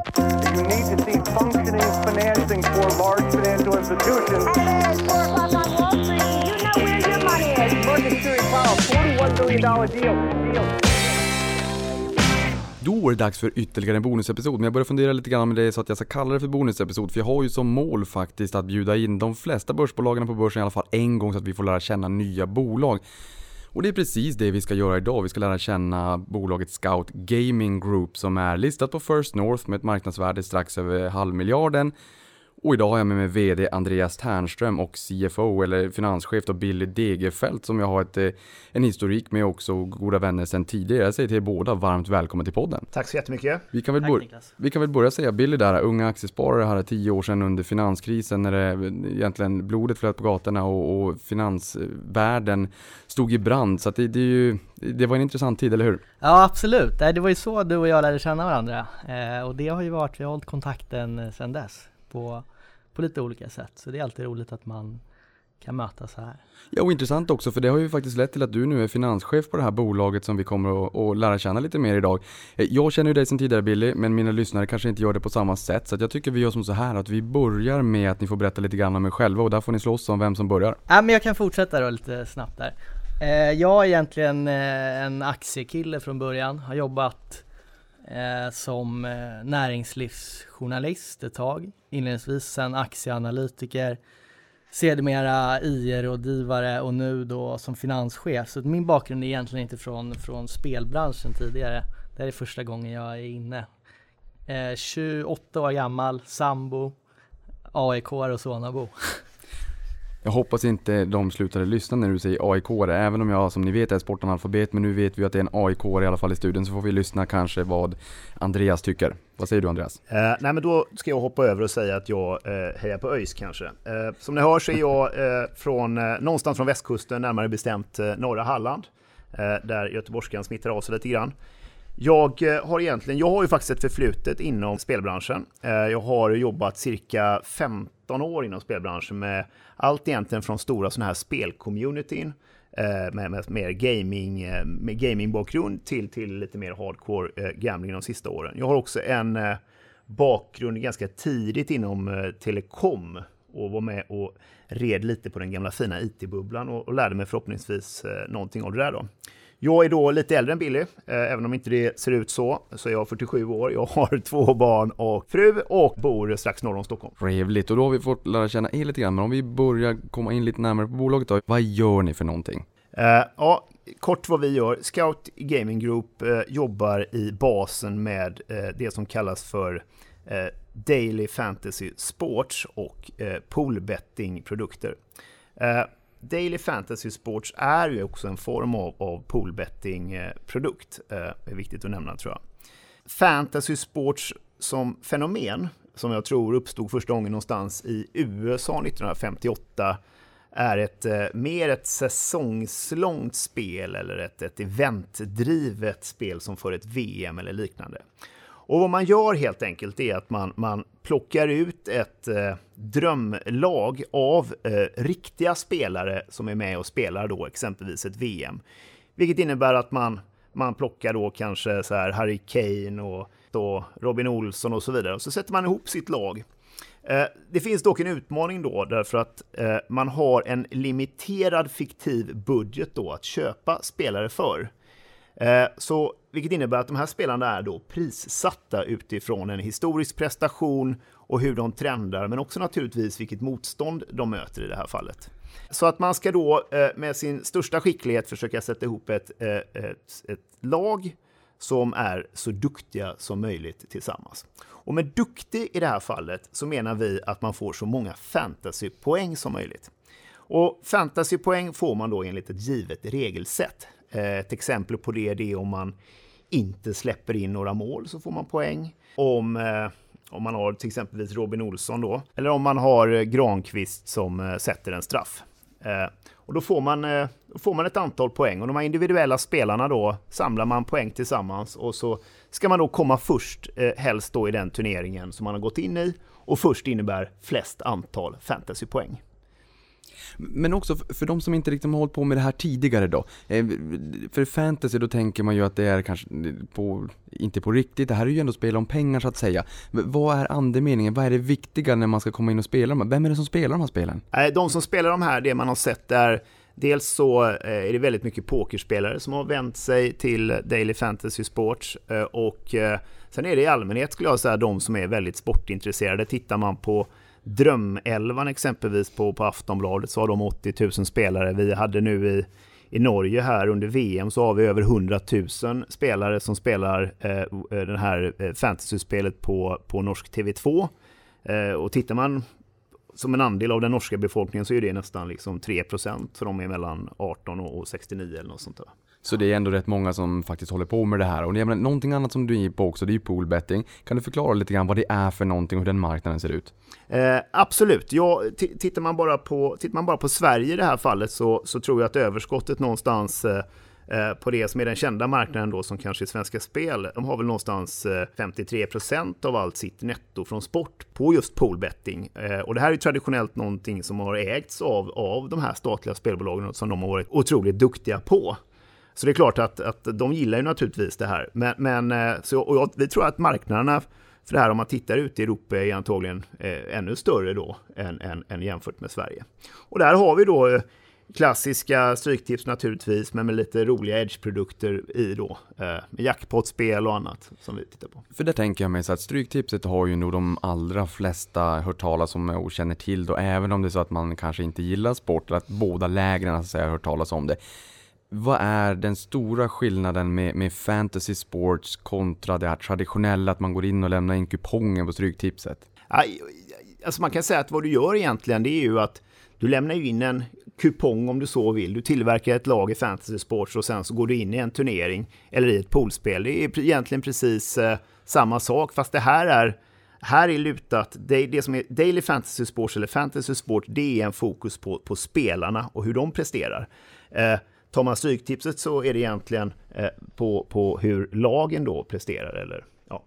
You need to see functioning financing for large financial institutions. Hey, it's 4 o'clock on Wall Street. You know where your money is. Market Security Powell, $41 billion deal. deal. Då är det dags för ytterligare en bonusepisod, men jag börjar fundera lite grann med det så att jag ska kalla det för bonusepisod, för jag har ju som mål faktiskt att bjuda in de flesta börsbolagen på börsen i alla fall en gång så att vi får lära känna nya bolag. Och det är precis det vi ska göra idag. Vi ska lära känna bolaget Scout Gaming Group som är listat på First North med ett marknadsvärde strax över halvmiljarden och idag har jag med mig VD Andreas Ternström och CFO eller finanschef då Billy Degerfelt som jag har ett, eh, en historik med också goda vänner sedan tidigare. Jag säger till er båda varmt välkommen till podden. Tack så jättemycket. Vi kan väl, Tack, bör- Niklas. vi kan väl börja säga Billy där, unga aktiesparare här tio år sedan under finanskrisen när det egentligen blodet flöt på gatorna och, och finansvärlden stod i brand. Så att det, det, är ju, det var en intressant tid, eller hur? Ja absolut, det var ju så du och jag lärde känna varandra eh, och det har ju varit, vi har hållit kontakten eh, sedan dess på, på lite olika sätt så det är alltid roligt att man kan mötas här. Ja, och intressant också, för det har ju faktiskt lett till att du nu är finanschef på det här bolaget som vi kommer att, att lära känna lite mer idag. Eh, Jag känner ju dig sedan tidigare Billy, men mina lyssnare kanske inte gör det på samma sätt, så jag tycker vi gör som så här att vi börjar med att ni får berätta lite grann om er själva och där får ni slåss om vem som börjar. Ja men jag kan fortsätta då lite snabbt där. Eh, jag är egentligen eh, en aktiekille från början, har jobbat som näringslivsjournalist ett tag, inledningsvis sen aktieanalytiker, sedermera IR-rådgivare och nu då som finanschef. Så min bakgrund är egentligen inte från, från spelbranschen tidigare. Det här är första gången jag är inne. Eh, 28 år gammal, sambo, AIK och Sonabo. Jag hoppas inte de slutade lyssna när du säger aik även om jag som ni vet är sportanalfabet, men nu vet vi att det är en aik i alla fall i studion, så får vi lyssna kanske vad Andreas tycker. Vad säger du Andreas? Eh, nej, men då ska jag hoppa över och säga att jag eh, hejar på ÖIS kanske. Eh, som ni hör så är jag eh, från, eh, någonstans från västkusten, närmare bestämt eh, norra Halland, eh, där göteborgskan smittar av sig lite grann. Jag eh, har egentligen, jag har ju faktiskt ett förflutet inom spelbranschen. Eh, jag har jobbat cirka 15 år inom spelbranschen med allt egentligen från stora sådana här spelcommunityn eh, med, med mer gaming, eh, med gamingbakgrund till, till lite mer hardcore eh, gambling de sista åren. Jag har också en bakgrund ganska tidigt inom telekom och var med och red lite på den gamla fina IT-bubblan och, och lärde mig förhoppningsvis någonting av det där då. Jag är då lite äldre än Billy, eh, även om inte det ser ut så, så är jag 47 år. Jag har två barn och fru och bor strax norr om Stockholm. Trevligt, och då har vi fått lära känna er lite grann, men om vi börjar komma in lite närmare på bolaget då. Vad gör ni för någonting? Eh, ja, kort vad vi gör. Scout Gaming Group eh, jobbar i basen med eh, det som kallas för Daily Fantasy Sports och poolbetting-produkter. Daily Fantasy Sports är ju också en form av, av poolbettingprodukt. Eh, eh, är viktigt att nämna tror jag. Fantasy Sports som fenomen, som jag tror uppstod första gången någonstans i USA 1958, är ett eh, mer ett säsongslångt spel eller ett, ett eventdrivet spel som för ett VM eller liknande. Och vad man gör helt enkelt är att man, man plockar ut ett eh, drömlag av eh, riktiga spelare som är med och spelar då exempelvis ett VM. Vilket innebär att man, man plockar då kanske så här Harry Kane och då Robin Olsson och så vidare. Och så sätter man ihop sitt lag. Eh, Det finns dock en utmaning då därför att eh, man har en limiterad fiktiv budget då att köpa spelare för. Eh, så, vilket innebär att de här spelarna är då prissatta utifrån en historisk prestation och hur de trendar, men också naturligtvis vilket motstånd de möter i det här fallet. Så att man ska då eh, med sin största skicklighet försöka sätta ihop ett, eh, ett, ett lag som är så duktiga som möjligt tillsammans. Och med duktig i det här fallet så menar vi att man får så många fantasypoäng som möjligt. Och fantasypoäng får man då enligt ett givet regelsätt. Eh, ett exempel på det, det är om man inte släpper in några mål så får man poäng. Om, eh, om man har till exempelvis Robin Olsson då, eller om man har eh, Granqvist som eh, sätter en straff. Eh, och då får, man, eh, då får man ett antal poäng och de här individuella spelarna då samlar man poäng tillsammans och så ska man då komma först, eh, helst då i den turneringen som man har gått in i och först innebär flest antal fantasypoäng. Men också för, de som inte riktigt har hållit på med det här tidigare då. Eh, för fantasy då tänker man ju att det är kanske på, inte på riktigt, det här är ju ändå spel om pengar så att säga. Vad är andemeningen, vad är det viktiga när man ska komma in och spela de här? Vem är det som spelar de här spelen? De som spelar de här, det man har sett är Dels så eh, är det väldigt mycket pokerspelare som har vänt sig till Daily Fantasy Sports eh, och sen är det i allmänhet skulle jag säga de som är väldigt sportintresserade. Tittar man på Drömelvan exempelvis på, på Aftonbladet så har de 80 000 spelare. Vi hade nu i, i Norge här under VM så har vi över 100 000 spelare som spelar eh, eh det här fantasyspelet fantasy-spelet på, på norsk TV2. Eh, och tittar man som en andel av den norska befolkningen så är det nästan liksom 3 för de är mellan 18 och 69 eller något sånt där. Så det är ändå rätt många som faktiskt håller på med det här. Och det är någonting annat som du är inne på också, det är ju poolbetting. Kan du förklara lite grann vad det är för någonting och hur den marknaden ser ut? Eh, absolut. Ja, tittar, man bara på, tittar man bara på Sverige i det här fallet så, så tror jag att överskottet någonstans eh, eh på det som är den kända marknaden då som kanske är Svenska Spel, de har väl någonstans eh, 53% av allt sitt netto från sport på just poolbetting. Eh, och det här är traditionellt någonting som har ägts av, av de här statliga spelbolagen som de har varit otroligt duktiga på. Så det är klart att, att de gillar ju naturligtvis det här. Men, men eh, så, och jag, vi tror att marknaderna för det här om man tittar ut i Europa är antagligen eh, ännu större då än, än, än, jämfört med Sverige. Och där har vi då eh, klassiska stryktips naturligtvis, men med lite roliga edge-produkter i då. Eh, med jackpotspel och annat som vi tittar på. För det tänker jag mig så att stryktipset har ju nog de allra flesta hört talas om och känner till då, även om det är så att man kanske inte gillar sport, eller att båda lägren så att säga, har hört talas om det vad är den stora skillnaden med, med fantasy sports kontra det här traditionella att man går in och lämnar in kupongen på Stryktipset? Alltså man kan säga att vad du gör egentligen det är ju att du lämnar in en kupong om du så vill. Du tillverkar ett lag i fantasy sports och sen så går du in i en turnering eller i ett poolspel. Det är egentligen precis eh, samma sak fast det här är här är lutat, det, det som är Daily Fantasy Sports eller Fantasy Sport, det är en fokus på, på spelarna och hur de presterar. Eh, Tar man stryktipset så är det egentligen eh, på, på hur lagen då presterar eller ja.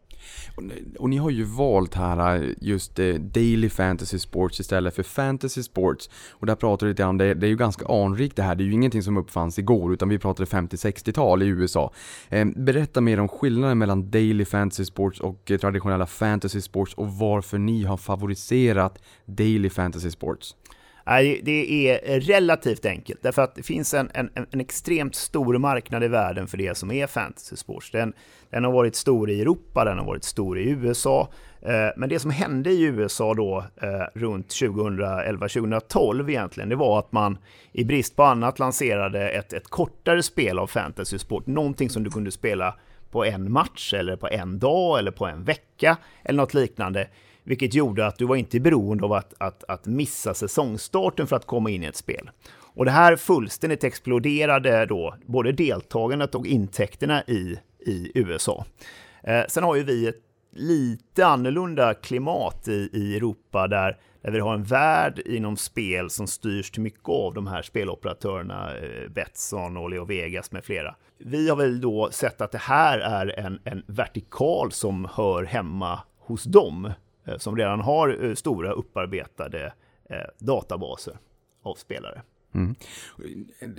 Och, och ni har ju valt här eh, just eh, Daily Fantasy Sports istället för Fantasy Sports. Och där pratar du lite om, det, det är ju ganska anrikt det här, det är ju ingenting som uppfanns igår utan vi pratade 50-60-tal i USA. Ehm, berätta mer om skillnaden mellan Daily Fantasy Sports och traditionella Fantasy Sports och varför ni har favoriserat Daily Fantasy Sports. Det är relativt enkelt, därför att det finns en, en, en extremt stor marknad i världen för det som är fantasy sports. Den, den har varit stor i Europa, den har varit stor i USA, eh, men det som hände i USA då eh, runt 2011-2012 egentligen, det var att man i brist på annat lanserade ett, ett kortare spel av fantasy sport, någonting som du kunde spela på en match eller på en dag eller på en vecka eller något liknande vilket gjorde att du var inte beroende av att, att, att missa säsongstarten för att komma in i ett spel. Och det här fullständigt exploderade då både deltagandet och intäkterna i, i USA. Eh, sen har ju vi ett lite annorlunda klimat i, i Europa där, där vi har en värld inom spel som styrs till mycket av de här speloperatörerna, eh, Betsson och Leo Vegas med flera. Vi har väl då sett att det här är en, en vertikal som hör hemma hos dem. Eh, som redan har eh, stora upparbetade eh, databaser av spelare. Mm.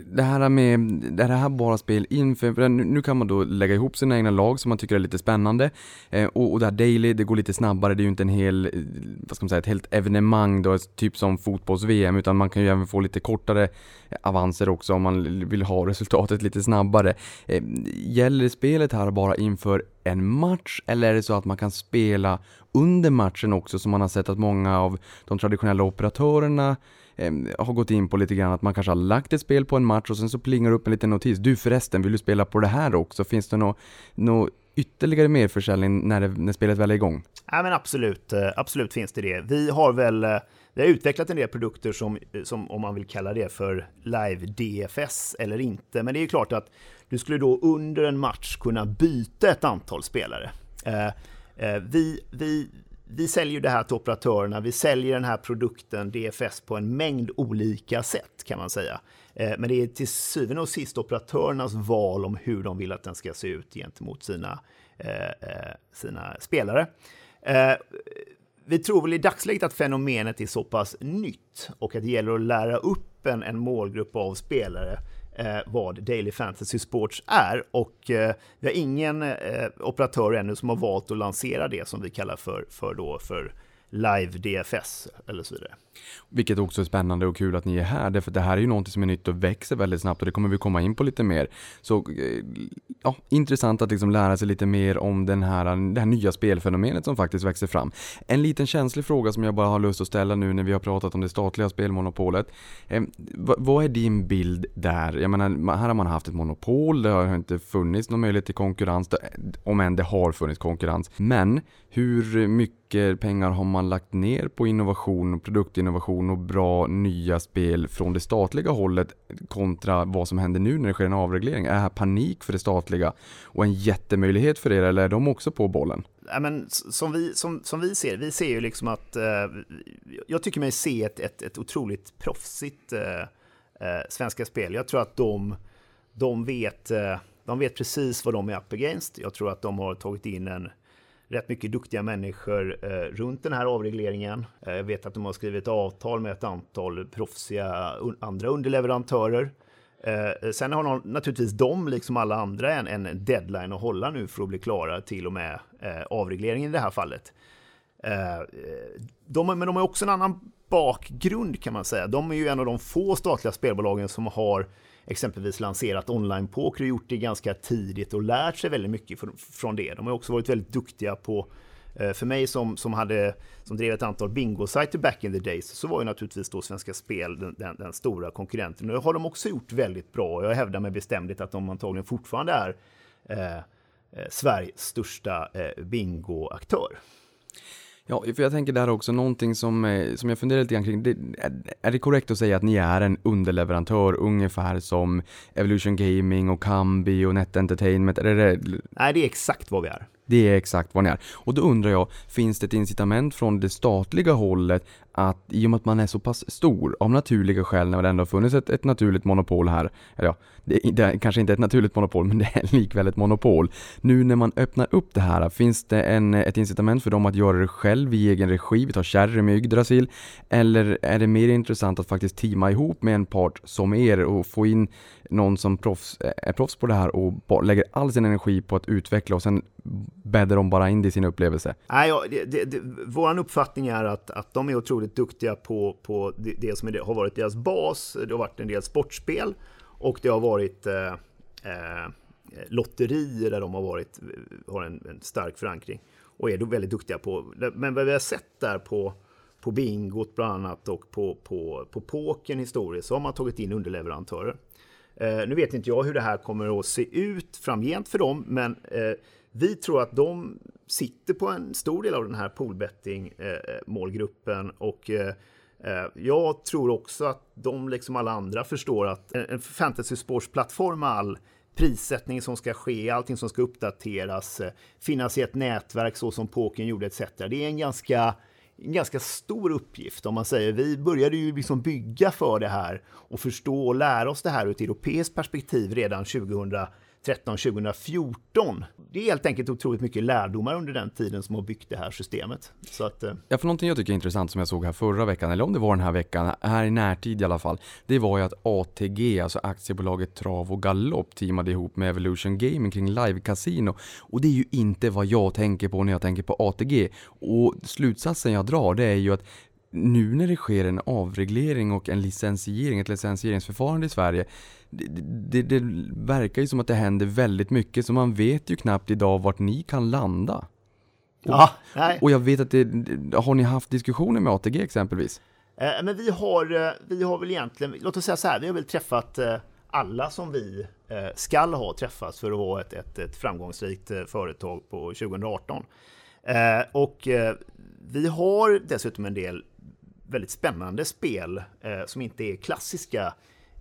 Det här med, det här bara spel inför, nu kan man då lägga ihop sina egna lag som man tycker är lite spännande. Eh, och, och det här daily, det går lite snabbare, det är ju inte en hel, eh, vad ska man säga, ett helt evenemang då, typ som fotbolls-VM, utan man kan ju även få lite kortare eh, avanser också om man vill ha resultatet lite snabbare. Eh, gäller spelet här bara inför en match eller är det så att man kan spela under matchen också som man har sett att många av de traditionella operatörerna eh, har gått in på lite grann att man kanske har lagt ett spel på en match och sen så plingar upp en liten notis. Du förresten, vill du spela på det här också? Finns det något no ytterligare merförsäljning när, det, när spelet väl är igång? Ja men absolut, eh, absolut finns det det. Vi har väl eh, vi har utvecklat en del produkter som, eh, som om man vill kalla det för live DFS eller inte. Men det är klart att du skulle då under en match kunna byta ett antal spelare. Eh, eh, vi, vi, vi säljer det här till operatörerna, vi säljer den här produkten DFS på en mängd olika sätt kan man säga. Eh, men det är till syvende och sist operatörernas val om hur de vill att den ska se ut gentemot sina, eh, eh, sina spelare vi tror väl i dagsläget att fenomenet är så pass nytt och att det gäller att lära upp en, en målgrupp av spelare eh, vad Daily Fantasy Sports är. Och eh, vi har ingen eh, operatör ännu som har valt att lansera det som vi kallar för, för, då, för live DFS eller så vidare. Vilket också är spännande och kul att ni är här, därför att det här är ju någonting som är nytt och växer väldigt snabbt och det kommer vi komma in på lite mer. Så eh, ja, intressant att liksom lära sig lite mer om den här, det här nya spelfenomenet som faktiskt växer fram. En liten känslig fråga som jag bara har lust att ställa nu när vi har pratat om det statliga spelmonopolet. Eh, vad är din bild där? Jag menar, här har man haft ett monopol, det har inte funnits någon möjlighet till konkurrens, om än det har funnits konkurrens. Men hur mycket pengar har man lagt ner på innovation, produktinnovation och bra nya spel från det statliga hållet kontra vad som händer nu när det sker en avreglering? Är det här panik för det statliga och en jättemöjlighet för er eller är de också på bollen? Ja, men, som, vi, som, som vi ser, vi ser ju liksom att eh, jag tycker mig se ett, ett, ett otroligt proffsigt eh, eh, Svenska Spel. Jag tror att de, de, vet, eh, de vet precis vad de är up against. Jag tror att de har tagit in en rätt mycket duktiga människor eh, runt den här avregleringen. Eh, jag vet att de har skrivit avtal med ett antal proffsiga un andra underleverantörer. Eh, sen har de, naturligtvis de, liksom alla andra, en, en, deadline att hålla nu för att bli klara till och med eh, avregleringen i det här fallet. Eh, de, men de har också en annan bakgrund kan man säga. De är ju en av de få statliga spelbolagen som har exempelvis lanserat online-poker och gjort det ganska tidigt och lärt sig väldigt mycket från det. De har också varit väldigt duktiga på eh, för mig som, som, hade, som drev ett antal bingosajter back in the days så var ju naturligtvis då Svenska Spel den, den, den stora konkurrenten. Och det har de också gjort väldigt bra. och Jag hävdar med bestämdhet att de antagligen fortfarande är eh, eh Sveriges största eh, bingoaktör. Ja, för jag tänker där också någonting som, eh, som jag funderar lite grann kring. Det, är det korrekt att säga att ni är en underleverantör ungefär som Evolution Gaming och Kambi och Net Entertainment? Är det... Nej, det är exakt vad vi är. Det är exakt vad ni är. Och då undrar jag, finns det ett incitament från det statliga hållet att i och med att man är så pass stor, av naturliga skäl när det ändå har funnits ett, ett naturligt monopol här, eller ja, det, det kanske inte ett naturligt monopol, men det är likväl ett monopol. Nu när man öppnar upp det här, finns det en, ett incitament för dem att göra det själv i egen regi? Vi tar Cherry med Yggdrasil. Eller är det mer intressant att faktiskt teama ihop med en part som er och få in någon som proffs, är proffs på det här och lägger all sin energi på att utveckla och sen bäddar de bara in det i sin upplevelse? Nej, ja, det, det, det, vår uppfattning är att, att de är otroligt duktiga på, på det, det som är, har varit deras bas. Det har varit en del sportspel och det har varit eh, eh, lotterier där de har, varit, har en, en, stark förankring och är då väldigt duktiga på. Men vad vi har sett där på, på bingot bland annat och på, på, på pokern historiskt så har man tagit in underleverantörer. Eh, nu vet inte jag hur det här kommer att se ut framgent för dem, men eh, vi tror att de sitter på en stor del av den här poolbetting-målgruppen eh, eh, och eh, jag tror också att de, liksom alla andra, förstår att en fantasy-plattform med all prissättning som ska ske, allting som ska uppdateras, finnas i ett nätverk så som Poken gjorde etc. Det är en ganska en ganska stor uppgift om man säger. Vi började ju liksom bygga för det här och förstå och lära oss det här ur ett europeiskt perspektiv redan 2000 2013-2014. Det är helt enkelt otroligt mycket lärdomar under den tiden som har byggt det här systemet. Så att, eh, ja, för någonting jag tycker är intressant som jag såg här förra veckan, eller om det var den här veckan, här i närtid i alla fall, det var ju att ATG, alltså aktiebolaget Trav och Galopp, teamade ihop med Evolution Gaming kring live-casino. Och det är ju inte vad jag tänker på när jag tänker på ATG. Och slutsatsen jag drar, det är ju att nu när det sker en avreglering och en licensiering, ett licensieringsförfarande i Sverige, det, det, det, verkar ju som att det händer väldigt mycket så man vet ju knappt idag vart ni kan landa. Och, ja, nej. och jag vet att det, har ni haft diskussioner med ATG exempelvis? Eh, men vi har, eh, vi har väl egentligen, låt oss säga så här, vi har väl träffat eh, alla som vi eh, skall ha träffat för att vara ett, ett, ett framgångsrikt eh, företag på 2018. Eh, och vi har dessutom en del väldigt spännande spel eh, som inte är klassiska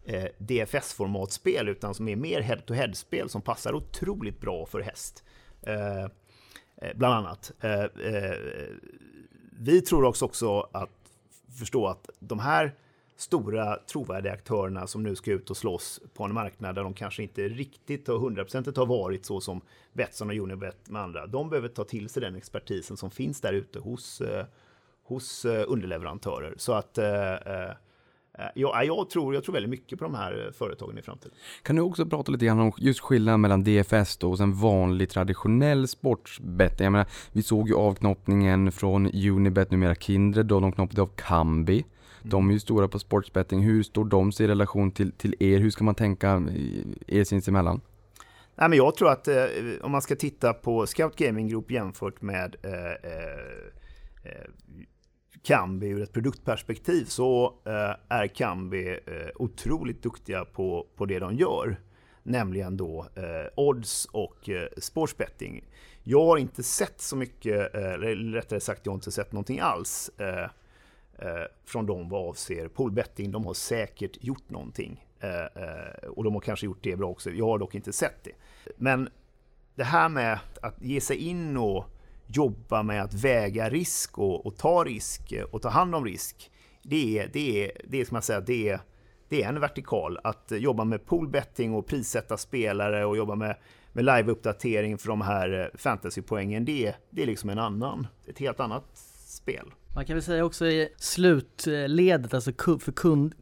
eh, DFS-formatspel utan som är mer head-to-head-spel som passar otroligt bra för häst. Eh, eh, bland annat. Eh, eh, vi tror också, också att förstå att de här stora trovärdiga aktörerna som nu ska ut och slåss på en marknad där de kanske inte riktigt och hundraprocentigt har varit så som Betsson och Unibet med andra. De behöver ta till sig den expertisen som finns där ute hos eh, hos eh, underleverantörer. Så att eh, eh, Ja, jag, tror, jag tror väldigt mycket på de här företagen i framtiden. Kan du också prata lite grann om just skillnaden mellan DFS då och en vanlig traditionell sportsbetting? Jag menar, vi såg ju avknoppningen från Unibet, numera Kindred, då de knoppade av Kambi. De är ju stora på sportsbetting. Hur står de sig i relation till, till er? Hur ska man tänka er sinsemellan? Nej, men jag tror att eh, om man ska titta på Scout Gaming Group jämfört med eh, eh Kambi ur ett produktperspektiv så eh, är Kambi eh, otroligt duktiga på, på det de gör. Nämligen då eh, odds och eh, sportsbetting. Jag har inte sett så mycket, eh, eller rättare sagt jag har inte sett någonting alls eh, eh, från dem vad avser poolbetting. De har säkert gjort någonting. och de har kanske gjort det bra också. Jag har dock inte sett det. Men det här med att ge sig in och jobba med att väga risk och, och ta risk och ta hand om risk. Det är, det är, det är som jag säger, det är, det är en vertikal. Att jobba med poolbetting och prissätta spelare och jobba med, med live-uppdatering för de här eh, fantasypoängen, det, det är liksom en annan, ett helt annat spel. Man kan väl säga också i slutledet, alltså för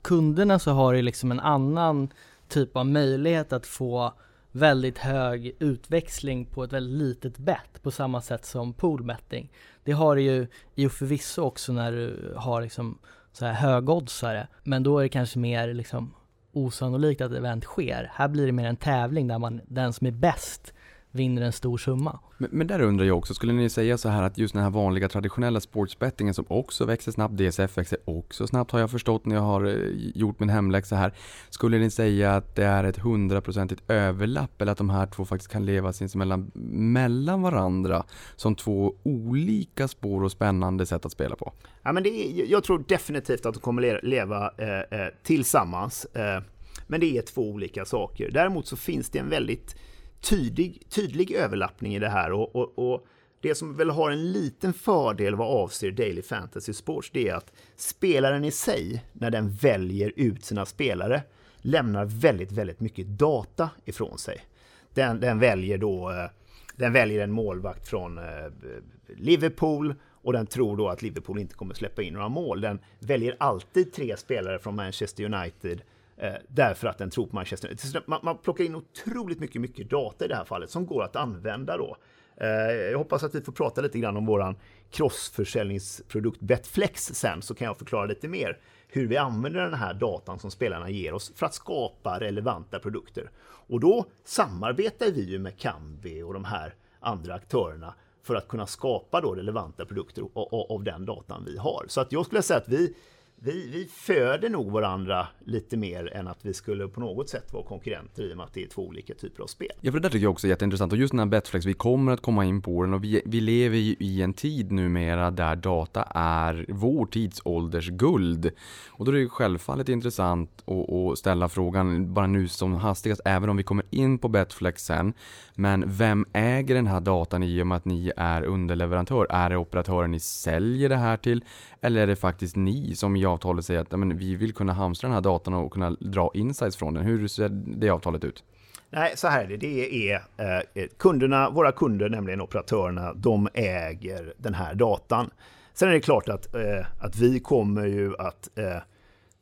kunderna så har det liksom en annan typ av möjlighet att få väldigt hög utväxling på ett väldigt litet bett på samma sätt som poolbetting. Det har du ju i och förvisso också när du har liksom så här högoddsare, men då är det kanske mer liksom osannolikt att event sker. Här blir det mer en tävling där man, den som är bäst vinner en stor summa. Men, men, där undrar jag också, skulle ni säga så här att just den här vanliga traditionella sportsbettingen som också växer snabbt, DSF växer också snabbt har jag förstått när jag har eh, gjort min hemläxa här. Skulle ni säga att det är ett hundraprocentigt överlapp eller att de här två faktiskt kan leva sinsemellan mellan varandra som två olika spår och spännande sätt att spela på? Ja, men det är, jag tror definitivt att de kommer leva eh, eh, tillsammans. Eh, men det är två olika saker. Däremot så finns det en väldigt tydlig, tydlig överlappning i det här. Och, och, och, det som väl har en liten fördel vad avser Daily Fantasy Sports, det är att spelaren i sig, när den väljer ut sina spelare, lämnar väldigt, väldigt mycket data ifrån sig. Den, den väljer då eh, den väljer en målvakt från eh, Liverpool och den tror då att Liverpool inte kommer släppa in några mål. Den väljer alltid tre spelare från Manchester United Eh, därför att den tror på Manchester United. Man, man plockar in otroligt mycket, mycket data i det här fallet som går att använda då. Eh, jag hoppas att vi får prata lite grann om våran crossförsäljningsprodukt Betflex sen, så kan jag förklara lite mer hur vi använder den här datan som spelarna ger oss för att skapa relevanta produkter. Och då samarbetar vi ju med Kambi och de här andra aktörerna för att kunna skapa då relevanta produkter av den datan vi har. Så att jag skulle säga att vi, vi, vi föder nog varandra lite mer än att vi skulle på något sätt vara konkurrenter i och med att det är två olika typer av spel. Ja, för det där tycker jag också är jätteintressant och just den här Betflex, vi kommer att komma in på den och vi, vi lever ju i en tid numera där data är vår tidsålders guld. Och då är det ju självfallet intressant att, att ställa frågan, bara nu som hastigast, även om vi kommer in på Betflex sen, men vem äger den här datan i och med att ni är underleverantör? Är det operatören ni säljer det här till? Eller är det faktiskt ni som i avtalet säger att men, vi vill kunna hamstra den här datan och kunna dra insights från den? Hur ser det avtalet ut? Nej, så här är det. Det är eh, kunderna, våra kunder, nämligen operatörerna, de äger den här datan. Sen är det klart att, eh, att vi kommer ju att eh,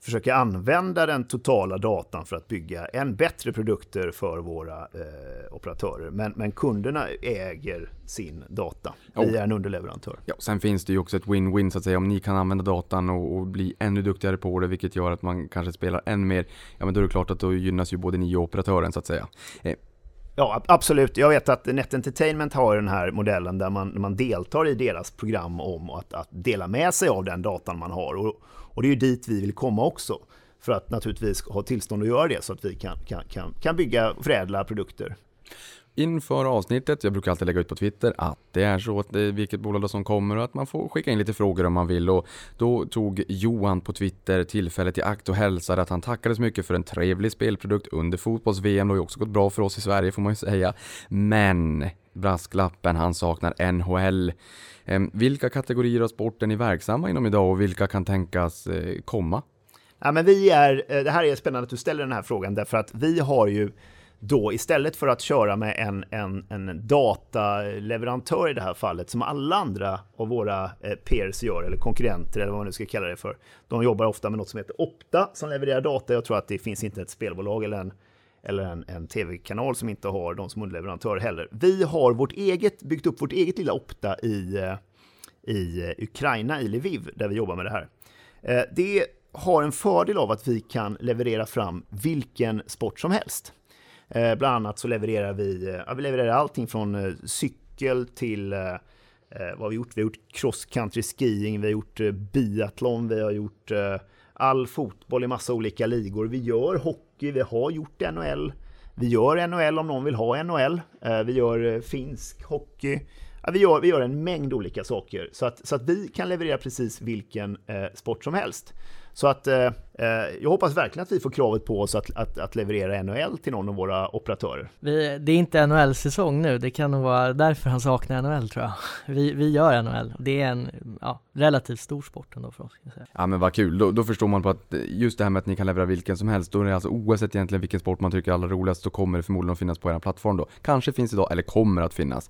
försöka använda den totala datan för att bygga än bättre produkter för våra eh, operatörer. Men, men, kunderna äger sin data. Vi är en underleverantör. Ja, sen finns det ju också ett win-win så att säga. Om ni kan använda datan och, och, bli ännu duktigare på det, vilket gör att man kanske spelar än mer, ja men då är det klart att då gynnas ju både ni och operatören så att säga. Eh, Ja, absolut. Jag vet att Net Entertainment har den här modellen där man, man deltar i deras program om att, att dela med sig av den datan man har. Och, och det är ju dit vi vill komma också. För att naturligtvis ha tillstånd att göra det så att vi kan, kan, kan, kan bygga och förädla produkter inför avsnittet, jag brukar alltid lägga ut på Twitter att det är så att det är vilket bolag som kommer och att man får skicka in lite frågor om man vill och då tog Johan på Twitter tillfället i akt och hälsade att han tackade så mycket för en trevlig spelprodukt under fotbolls-VM. Det har ju också gått bra för oss i Sverige får man ju säga. Men brasklappen, han saknar NHL. Ehm, vilka kategorier av sporten är verksamma inom idag och vilka kan tänkas eh, komma? Ja, men vi är, eh, det här är spännande att du ställer den här frågan därför att vi har ju då istället för att köra med en, en, en dataleverantör i det här fallet, som alla andra av våra eh, peers gör, eller konkurrenter eller vad man nu ska kalla det för. De jobbar ofta med något som heter Opta som levererar data. Jag tror att det finns inte ett spelbolag eller en, eller en, en tv-kanal som inte har de som underleverantör heller. Vi har vårt eget, byggt upp vårt eget lilla Opta i, eh, i eh, Ukraina, i Lviv, där vi jobbar med det här. Det har en fördel av att vi kan leverera fram vilken sport som helst. Eh, bland annat så levererar vi, eh, ja, vi levererar allting från eh, cykel till eh, vad har vi gjort? Vi har gjort cross country skiing, vi har gjort biathlon, vi har gjort all fotboll i massa olika ligor. Vi gör hockey, vi har gjort NHL. Vi gör NHL om någon vill ha NHL. Vi gör finsk hockey. Vi, gör, vi gör en mängd olika saker så att, så att vi kan leverera precis vilken sport som helst. Så att eh, eh, jag hoppas verkligen att vi får kravet på oss att, att, att leverera NHL till någon av våra operatörer. Vi, det är inte NHL-säsong nu, det kan nog vara därför han saknar NHL tror jag. Vi, vi gör NHL, det är en ja, relativt stor sport ändå för oss. Kan jag säga. Ja men vad kul, då, då förstår man på att just det här med att ni kan leverera vilken som helst, då är det alltså oavsett egentligen vilken sport man tycker är allra roligast så kommer det förmodligen att finnas på er plattform då. Kanske finns idag, eller kommer att finnas.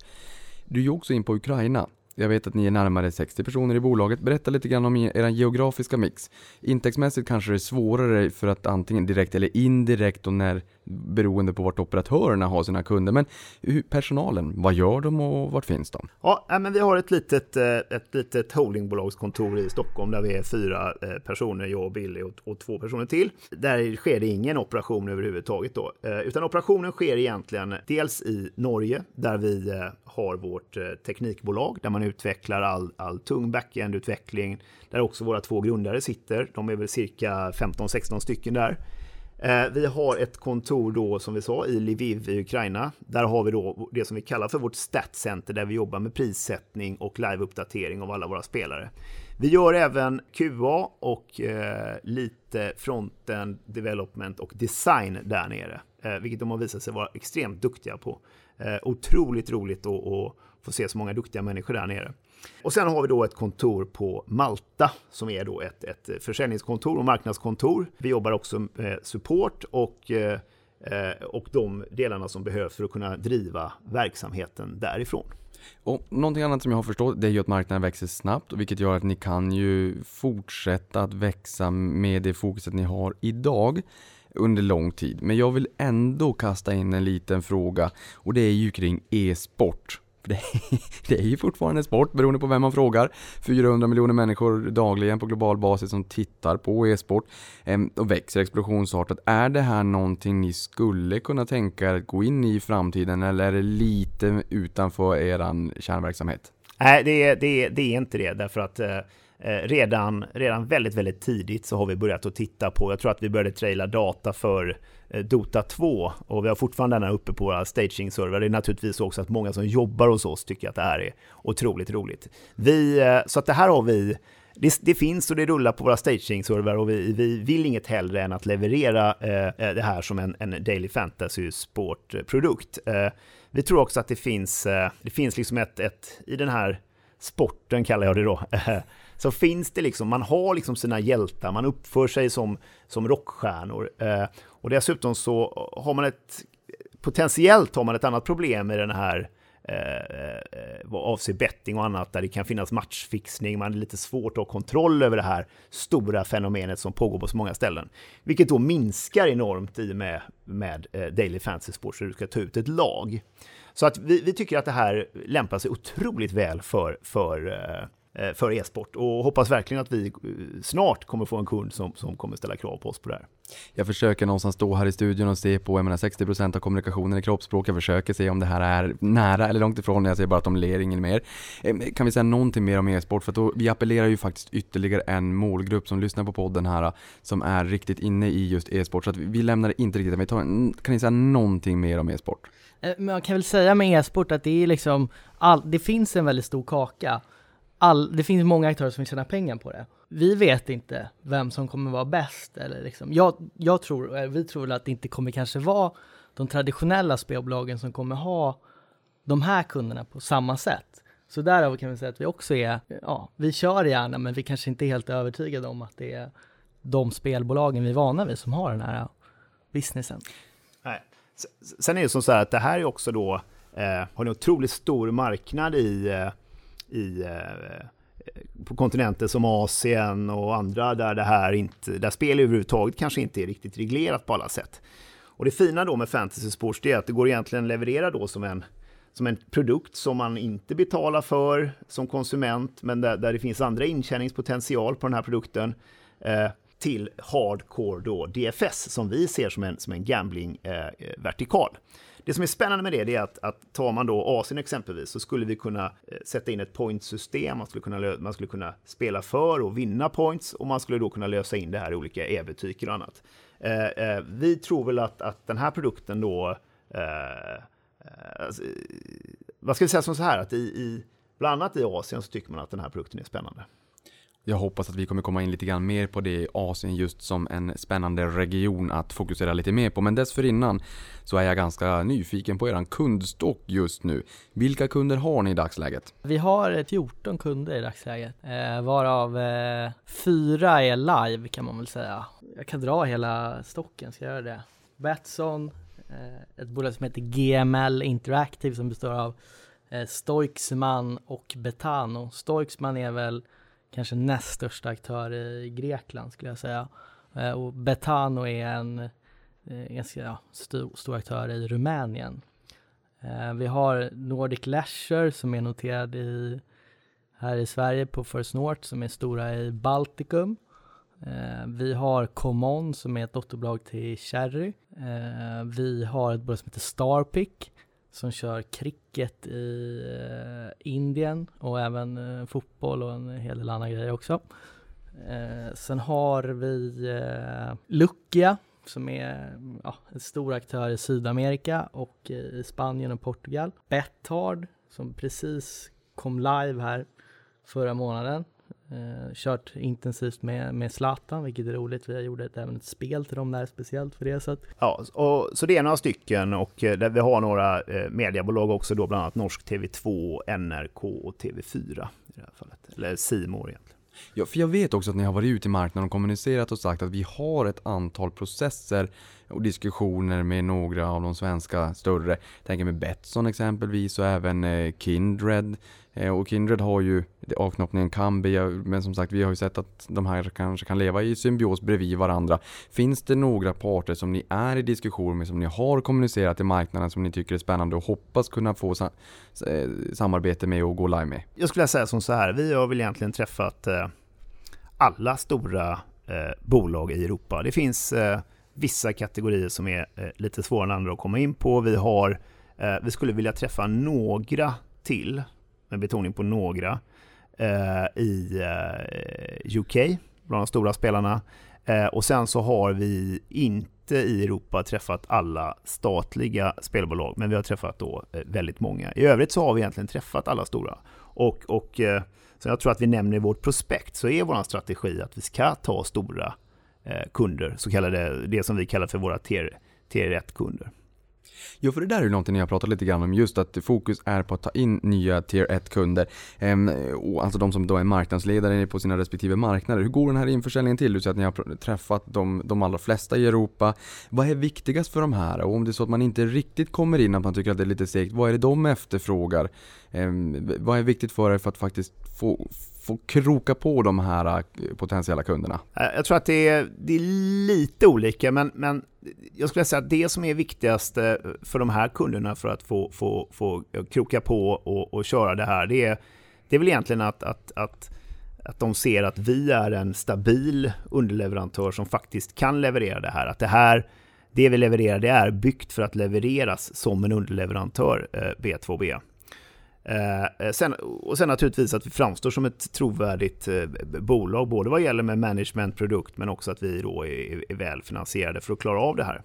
Du är ju också in på Ukraina. Jag vet att ni är närmare 60 personer i bolaget. Berätta lite grann om er geografiska mix. Intäktsmässigt kanske det är svårare för att antingen direkt eller indirekt och när beroende på vart operatörerna har sina kunder. Men hur, personalen, vad gör de och vart finns de? Ja, äh, men vi har ett litet, eh, ett litet holdingbolagskontor i Stockholm där vi är fyra eh, personer, jag och Billy och, och två personer till. Där sker det ingen operation överhuvudtaget då, eh, utan operationen sker egentligen dels i Norge där vi har vårt teknikbolag där man utvecklar all, all tung backend-utveckling, där också våra två grundare sitter. De är väl cirka 15-16 stycken där. Eh, vi har ett kontor då, som vi sa, i Lviv i Ukraina. Där har vi då det som vi kallar för vårt statcenter där vi jobbar med prissättning och liveuppdatering av alla våra spelare. Vi gör även QA och eh, lite fronten development och design där nere, eh, vilket de har visat sig vara extremt duktiga på. Eh, otroligt roligt att få se så många duktiga människor där nere. Och sen har vi då ett kontor på Malta som är då ett, ett försäljningskontor och marknadskontor. Vi jobbar också med support och, eh, och de delarna som behövs för att kunna driva verksamheten därifrån. Och någonting annat som jag har förstått det är ju att marknaden växer snabbt vilket gör att ni kan ju fortsätta att växa med det fokuset ni har idag under lång tid. Men jag vill ändå kasta in en liten fråga och det är ju kring e-sport. För Det, det är ju fortfarande sport beroende på vem man frågar. 400 miljoner människor dagligen på global basis som tittar på e-sport ehm, och växer explosionsartat. Är det här någonting ni skulle kunna tänka er att gå in i i framtiden eller är det lite utanför er kärnverksamhet? Nej, det är, det, är, det är inte det, därför att eh, Eh, redan, redan väldigt, väldigt tidigt så har vi börjat att titta på, jag tror att vi började traila data för eh, Dota 2 och vi har fortfarande den här uppe på våra staging-server. Det är naturligtvis också att många som jobbar hos oss tycker att det här är otroligt roligt. Vi, eh, så att det här har vi det, det finns och det rullar på våra staging-server och vi, vi vill inget hellre än att leverera eh, eh, det här som en, en Daily Fantasy Sport-produkt. Eh, vi tror också att det finns, eh, det finns liksom ett, ett, i den här sporten kallar jag det då, så finns det liksom, man har liksom sina hjältar, man uppför sig som, som rockstjärnor. Eh, och dessutom så har man ett, potentiellt har man ett annat problem i den här eh, eh vad avser betting och annat där det kan finnas matchfixning, man är lite svårt att ha kontroll över det här stora fenomenet som pågår på så många ställen. Vilket då minskar enormt i och med, med eh, Daily Fantasy Sports, så du ska ta ut ett lag. Så att vi, vi tycker att det här lämpar sig otroligt väl för, för eh, för e-sport och hoppas verkligen att vi eh, snart kommer få en kund som, som kommer ställa krav på oss på det här. Jag försöker någonstans stå här i studion och se på, jag menar 60% av kommunikationen i kroppsspråk. Jag försöker se om det här är nära eller långt ifrån. Jag ser bara att de ler inget mer. Eh, Kan vi säga någonting mer om e-sport? För att då, vi appellerar ju faktiskt ytterligare en målgrupp som lyssnar på podden här, som är riktigt inne i just e-sport. Så att vi, lämnar det inte riktigt, men vi tar, en- kan ni säga någonting mer om e-sport? Eh, Men man kan väl säga med e-sport att det är liksom, all, det finns en väldigt stor kaka. All, det finns många aktörer som vill tjäna pengar på det. Vi vet inte vem som kommer vara bäst eller liksom. Jag, jag tror, eh, vi tror att det inte kommer kanske vara de traditionella spelbolagen som kommer ha de här kunderna på samma sätt. Så därav kan vi säga att vi också är, ja, vi kör gärna men vi kanske inte är helt övertygade om att det är de spelbolagen vi är vana vid som har den här eh, businessen. Nej. Sen är det som så här att det här är också då, eh, har en otroligt stor marknad i, eh, i eh, eh, på kontinenter som Asien och andra där det här inte, där spel överhuvudtaget kanske inte är riktigt reglerat på alla sätt. Och det fina då med fantasy sports är att det går egentligen att leverera då som en, som en produkt som man inte betalar för som konsument, men där, där det finns andra intjäningspotential på den här produkten. Eh, till hardcore då DFS som vi ser som en, som en gambling-vertikal. Eh, det som är spännande med det, det är att, att tar man då Asien exempelvis så skulle vi kunna eh, sätta in ett pointsystem, man skulle, kunna, man skulle kunna spela för och vinna points och man skulle då kunna lösa in det här i olika e-butiker och annat. Eh, eh, vi tror väl att, att den här produkten då, eh, eh alltså, vad ska vi säga som så här, att i, i, bland annat i Asien så tycker man att den här produkten är spännande. Jag hoppas att vi kommer komma in lite grann mer på det i Asien just som en spännande region att fokusera lite mer på. Men dessförinnan så är jag ganska nyfiken på eran kundstock just nu. Vilka kunder har ni i dagsläget? Vi har 14 kunder i dagsläget, eh, varav eh, fyra är live kan man väl säga. Jag kan dra hela stocken, ska jag göra det? Betsson, eh, ett bolag som heter GML Interactive som består av eh, och Betano. Stoiksman är väl kanske näst största aktör i Grekland skulle jag säga. Eh, och Betano är en eh, ganska ja, stor, stor aktör i Rumänien. Eh, vi har Nordic Leisure som är noterad i, här i Sverige på First North som är stora i Baltikum. Vi har Common som är ett dotterbolag till Cherry. Vi har ett bolag som heter Starpick som kör cricket i eh, Indien och även eh, fotboll och en hel del andra grejer också. Eh, sen har vi eh, Lucia som är ja, en stor aktör i Sydamerika och eh, i Spanien och Portugal. Bethard som precis kom live här förra månaden Eh, kört intensivt med, med Zlatan, vilket är roligt. Vi har gjort ett, även ett spel till dem där speciellt för det. Så, att... ja, och, så det är några stycken och eh, där vi har några eh, mediebolag också då, bland annat Norsk TV2, NRK och TV4 i det här fallet. Eller Simor egentligen. Ja, för jag vet också att ni har varit ute i marknaden och kommunicerat och sagt att vi har ett antal processer och diskussioner med några av de svenska större. Jag tänker med Betsson exempelvis och även eh, Kindred. Eh, och Kindred har ju avknoppningen Kambi, men som sagt vi har ju sett att de här kanske kan leva i symbios bredvid varandra. Finns det några parter som ni är i diskussion med, som ni har kommunicerat i marknaden som ni tycker är spännande och hoppas kunna få sa eh, samarbete med och gå live med? Jag skulle säga som så här, vi har väl egentligen träffat alla stora bolag i Europa. Det finns vissa kategorier som är eh, lite svårare än andra att komma in på. Vi, har, eh, vi skulle vilja träffa några till, med betoning på några, eh, i UK, bland de stora spelarna. och sen så har vi inte i Europa träffat alla statliga spelbolag, men vi har träffat då väldigt många. I övrigt så har vi egentligen träffat alla stora. Och, och så jag tror att vi nämner i vårt prospekt så är vår strategi att vi ska ta stora Eh, kunder, så kallade, det som vi kallar för våra tier, 1-kunder. Jo, för det där är ju någonting ni har pratat lite grann om, just att fokus är på att ta in nya tier 1-kunder. Ehm, alltså de som då är marknadsledare på sina respektive marknader. Hur går den här införsäljningen till? Du säger att ni har träffat de, de allra flesta i Europa. Vad är viktigast för de här? Och om det är så att man inte riktigt kommer in, att man tycker att det är lite segt, vad är det de efterfrågar? Ehm, vad är viktigt för er för att faktiskt få få kroka på de här eh, potentiella kunderna? Eh, jag tror att det är, det är lite olika, men, men jag skulle säga att det som är viktigast eh, för de här kunderna för att få, få, få kroka på och, och köra det här, det är, det är väl egentligen att, att, att, att de ser att vi är en stabil underleverantör som faktiskt kan leverera det här. Att det här, det vi levererar, det är byggt för att levereras som en underleverantör B2B. Eh, eh, sen, och sen naturligtvis att vi framstår som ett trovärdigt eh, bolag, både vad gäller med management, produkt, men också att vi då är, är välfinansierade för att klara av det här.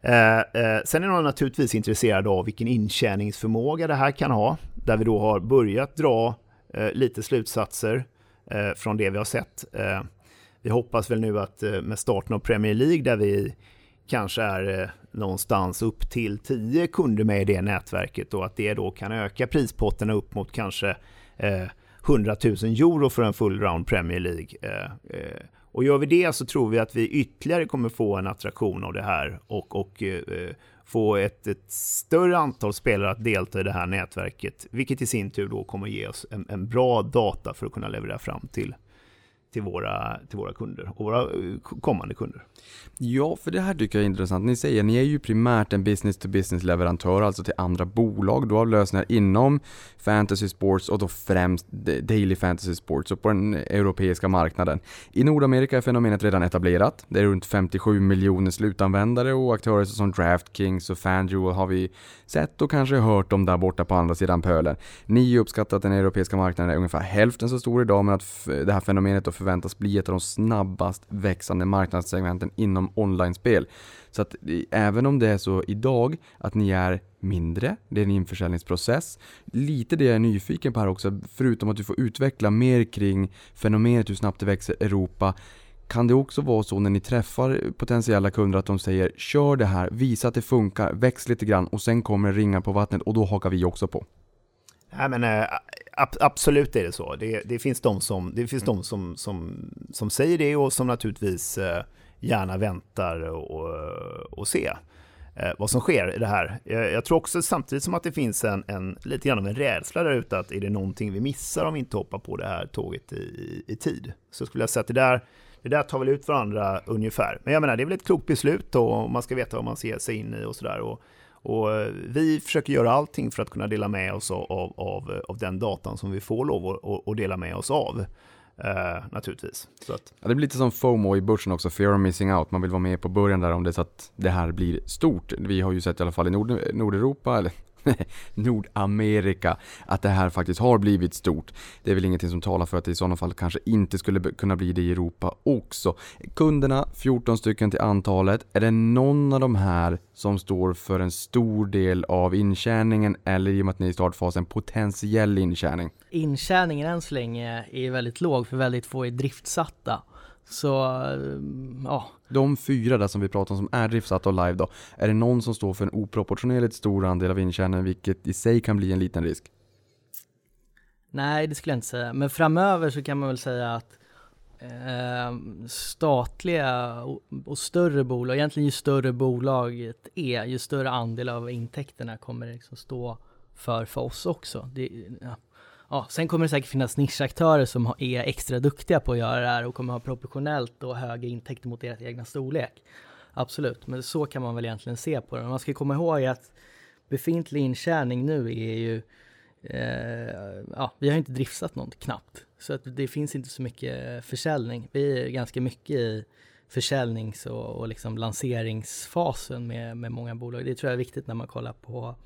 Eh, eh, sen är de naturligtvis intresserade av vilken intjäningsförmåga det här kan ha, där vi då har börjat dra eh, lite slutsatser eh, från det vi har sett. Eh, vi hoppas väl nu att med starten av Premier League, där vi kanske är eh, någonstans upp till 10 kunder med i det nätverket och att det då kan öka prispotterna upp mot kanske eh, 100 000 euro för en full round Premier League. Eh, och gör vi det så tror vi att vi ytterligare kommer få en attraktion av det här och, och, få ett, ett större antal spelare att delta i det här nätverket, vilket i sin tur då kommer ge oss en, en bra data för att kunna leverera fram till till våra, till våra kunder och våra eh, kommande kunder. Ja, för det här tycker jag är intressant. Ni säger, ni är ju primärt en business to business leverantör, alltså till andra bolag då av lösningar inom fantasy sports och då främst daily fantasy sports och på den europeiska marknaden. I Nordamerika är fenomenet redan etablerat. Det är runt 57 miljoner slutanvändare och aktörer som DraftKings och FanDuel har vi sett och kanske hört om där borta på andra sidan pölen. Ni uppskattar att den europeiska marknaden är ungefär hälften så stor idag men att det här fenomenet och förväntas bli ett av de snabbast växande marknadssegmenten inom online-spel. Så att även om det är så idag att ni är mindre, det är en införsäljningsprocess. Lite det jag är nyfiken på här också, förutom att du får utveckla mer kring fenomenet hur snabbt det växer Europa. Kan det också vara så när ni träffar potentiella kunder att de säger kör det här, visa att det funkar, väx lite grann och sen kommer ringar på vattnet och då hakar vi också på? Nej, men, äh, absolut är det så. Det, det finns de, som, det finns de som, som, som säger det och som naturligtvis äh, gärna väntar och, och ser äh, vad som sker i det här. Jag, jag, tror också samtidigt som att det finns en, en lite grann av en rädsla där ute att är det någonting vi missar om vi inte hoppar på det här tåget i, i tid. Så skulle jag säga att det där, det där tar väl ut varandra ungefär. Men jag menar, det är väl ett klokt beslut och man ska veta vad man ser sig in i och sådär. Och eh, vi försöker göra allting för att kunna dela med oss av, av, av eh, den datan som vi får lov att dela med oss av. Uh, naturligtvis. Att... Ja, det blir lite som FOMO i börsen också, fear of missing out. Man vill vara med på början där om det är så att det här blir stort. Vi har ju sett i alla fall i Nord Nordeuropa, eller Nordamerika, att det här faktiskt har blivit stort. Det är väl ingenting som talar för att det i sådana fall kanske inte skulle kunna bli det i Europa också. Kunderna, 14 stycken till antalet. Är det någon av de här som står för en stor del av intjäningen eller i och med att ni är i startfasen potentiell intjäning? Intjäningen än så länge är väldigt låg för väldigt få är driftsatta. Så, eh, ja. De fyra där som vi pratar om som är driftsatta och live då, är det någon som står för en oproportionerligt stor andel av intjäningen vilket i sig kan bli en liten risk? Nej, det skulle jag inte säga. Men framöver så kan man väl säga att eh, statliga och, och, större bolag, egentligen ju större bolaget är, ju större andel av intäkterna kommer det liksom stå för för oss också. Det, ja ja, sen kommer det säkert finnas nischaktörer som är extra duktiga på att göra det här och kommer ha proportionellt och höga intäkter mot deras egna storlek. Absolut, men så kan man väl egentligen se på det. Man ska komma ihåg att befintlig intjäning nu är ju eh, ja, vi har inte driftat något knappt. Så att det finns inte så mycket försäljning. Vi är ganska mycket i försäljnings och, och liksom lanseringsfasen med, med många bolag. Det tror jag är viktigt när man kollar på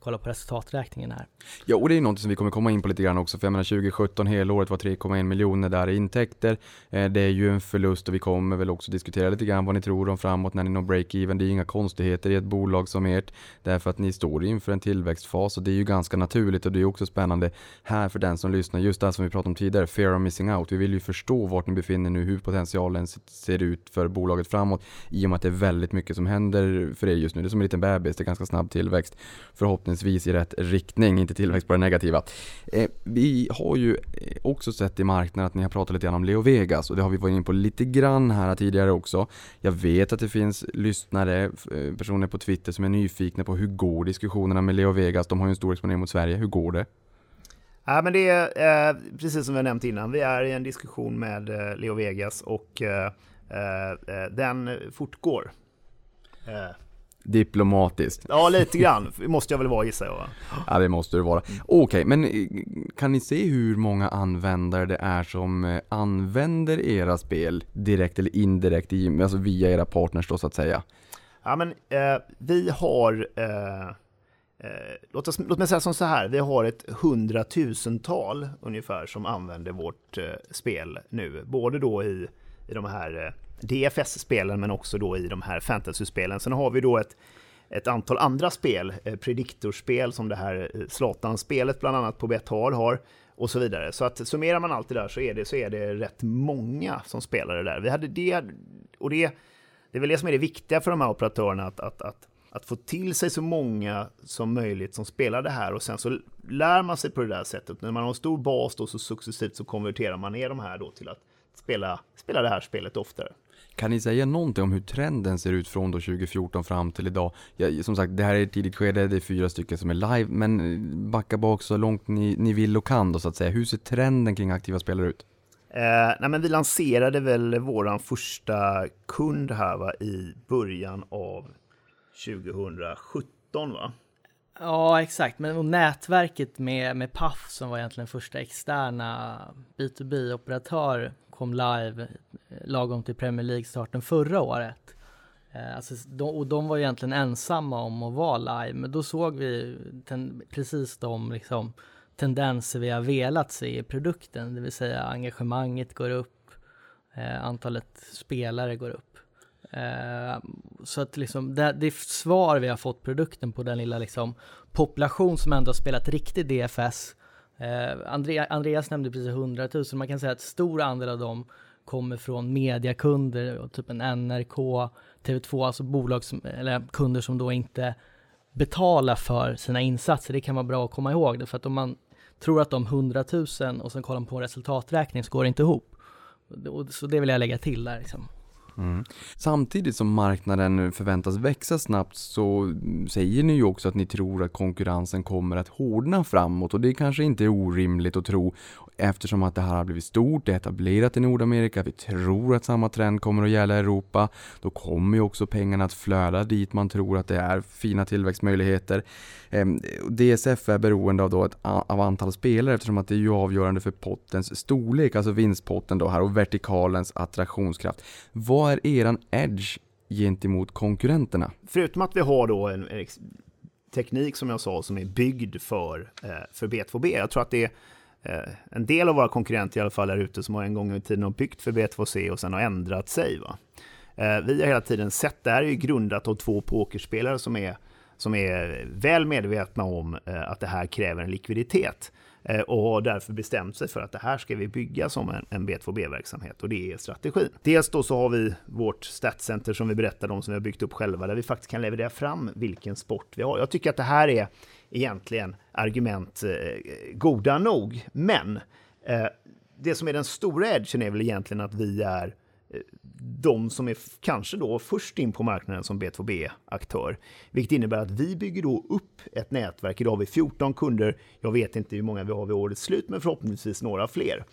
kolla på resultaträkningen här. Ja, och det är något som vi kommer komma in på lite grann också, för jag menar 2017 helåret var 3,1 miljoner där i intäkter. Eh, det är ju en förlust och vi kommer väl också diskutera lite grann vad ni tror om framåt när ni når break-even. Det är inga konstigheter i ett bolag som ert, därför att ni står inför en tillväxtfas och det är ju ganska naturligt och det är också spännande här för den som lyssnar, just det som vi pratade om tidigare, fear of missing out. Vi vill ju förstå vart ni befinner nu, hur potentialen ser ut för bolaget framåt, i och med att det är väldigt mycket som händer för er just nu. Det är som en liten bebis, det är ganska snabb tillväxt. Förhoppningsvis förhoppningsvis i rätt riktning, inte tillväxt på det negativa. Eh, vi har ju eh, också sett i marknaden att ni har pratat lite grann om Leo Vegas och det har vi varit inne på lite grann här tidigare också. Jag vet att det finns lyssnare, eh, personer på Twitter som är nyfikna på hur går diskussionerna med Leo Vegas? De har ju en stor exponering mot Sverige, hur går det? Ja, men det är eh, precis som vi har nämnt innan. Vi är i en diskussion med eh, Leo Vegas och eh, eh den fortgår. Diplomatiskt. Ja, lite grann måste jag väl vara gissar jag. Va? Ja, det måste det vara. Okej, okay, men eh, kan ni se hur många användare det är som eh, använder era spel direkt eller indirekt, alltså via era partners då så att säga? Ja, men eh, vi har eh, eh, låt, oss, låt mig säga som så här, vi har ett hundratusental ungefär som använder vårt eh, spel nu, både då i, i de här DFS-spelen men också då i de här fantasy-spelen. Sen har vi då ett, ett antal andra spel, eh, prediktorspel som det här eh, Zlatan-spelet bland annat på Bethard har och så vidare. Så att summerar man allt det där så är det, så är det rätt många som spelar det där. Vi hade det, och det, det är väl det som är det viktiga för de här operatörerna, att, att, att, att få till sig så många som möjligt som spelar det här och sen så lär man sig på det där sättet. När man har en stor bas då så successivt så konverterar man ner de här då till att spela, spela det här spelet oftare. Kan ni säga någonting om hur trenden ser ut från då 2014 fram till idag? Ja, som sagt, det här är ett tidigt skede, det är fyra stycken som är live, men eh, backa bak så långt ni, ni vill och kan då så att säga. Hur ser trenden kring aktiva spelare ut? Eh, nej, men vi lanserade väl våran första kund här va, i början av 2017 va? Ja, exakt. Men nätverket med, med Paf som var egentligen första externa B2B-operatör kom live eh, lagom till Premier League-starten förra året. Eh, alltså, de, och de var egentligen ensamma om att vara live, men då såg vi ten, precis de liksom, tendenser vi har velat se i produkten, det vill säga engagemanget går upp, eh, antalet spelare går upp. Eh, så att liksom det, det svar vi har fått produkten på den lilla liksom population som ändå har spelat riktig DFS. Eh, Andrea, Andreas nämnde precis 100 000, man kan säga att stor andel av dem kommer från mediakunder, typ en NRK, TV2, alltså bolag som, eller kunder som då inte betalar för sina insatser. Det kan vara bra att komma ihåg det, för att om man tror att de 100 000 och sen kollar man på en resultaträkning så går det inte ihop. Så det vill jag lägga till där liksom. Mm. Samtidigt som marknaden förväntas växa snabbt så säger ni ju också att ni tror att konkurrensen kommer att hårdna framåt och det kanske inte är orimligt att tro eftersom att det här har blivit stort, det är etablerat i Nordamerika, vi tror att samma trend kommer att gälla i Europa. Då kommer ju också pengarna att flöda dit man tror att det är fina tillväxtmöjligheter. Ehm, DSF är beroende av, då ett, av antal spelare eftersom att det är ju avgörande för pottens storlek, alltså vinstpotten då här och vertikalens attraktionskraft. Vad är eran edge gentemot konkurrenterna? Förutom att vi har då en, en teknik som jag sa som är byggd för, eh, för B2B. Jag tror att det är eh, en del av våra konkurrenter i alla fall är ute som har en gång i tiden har byggt för B2C och sen har ändrat sig. Va? Eh, vi har hela tiden sett, det här är ju grundat av två pokerspelare som är, som är väl medvetna om eh, att det här kräver en likviditet eh, och har därför bestämt sig för att det här ska vi bygga som en, B2B-verksamhet och det är strategin. Dels då så har vi vårt statscenter som vi berättade om som vi har byggt upp själva där vi faktiskt kan leverera fram vilken sport vi har. Jag tycker att det här är egentligen argument eh, goda nog. Men det som är den stora edgen är väl egentligen att vi är de som är kanske då först in på marknaden som B2B-aktör. Vilket innebär att vi bygger då upp ett nätverk. Idag har vi 14 kunder. Jag vet inte hur många vi har vid årets slut, men förhoppningsvis några fler.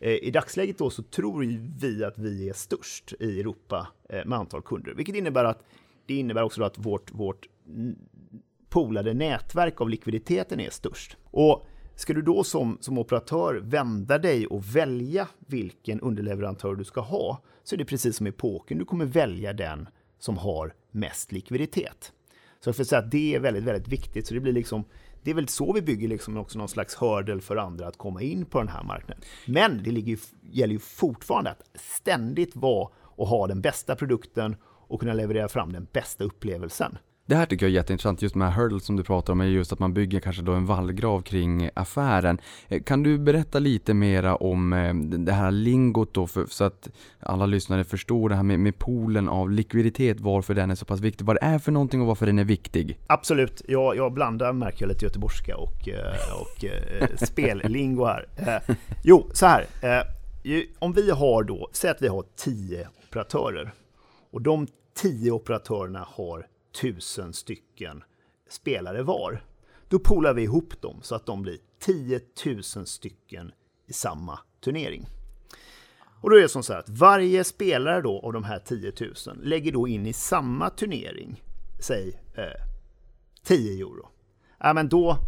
Eh, I dagsläget då så tror vi att vi är störst i Europa eh, med antal kunder, vilket innebär att det innebär också att vårt, vårt polade nätverk av likviditeten är störst. Och ska du då som, som operatör vända dig och välja vilken underleverantör du ska ha, så är det precis som i poker, du kommer välja den som har mest likviditet. Så jag får säga att det är väldigt, väldigt viktigt, så det blir liksom det är väl så vi bygger liksom också någon slags hördel för andra att komma in på den här marknaden. Men det ligger, gäller ju fortfarande att ständigt vara och ha den bästa produkten och kunna leverera fram den bästa upplevelsen. Det här tycker jag är jätteintressant, just med hurdles som du pratar om, är just att man bygger kanske då en vallgrav kring affären. Eh, kan du berätta lite mera om eh, det här lingot då, för, så att alla lyssnare förstår det här med, med poolen av likviditet, varför den är så pass viktig, vad det är för någonting och varför den är viktig? Absolut, jag, jag blandar, märker jag, lite göteborgska och, eh, och spellingo här. Jo, så här, om vi har då, säg att vi har tio operatörer och de tio operatörerna har tusen stycken spelare var. Då polar vi ihop dem så att de blir 10 000 stycken i samma turnering. Och då är det som så här att varje spelare då av de här 10 000 lägger då in i samma turnering, säg eh, 10 euro. Ja, men då,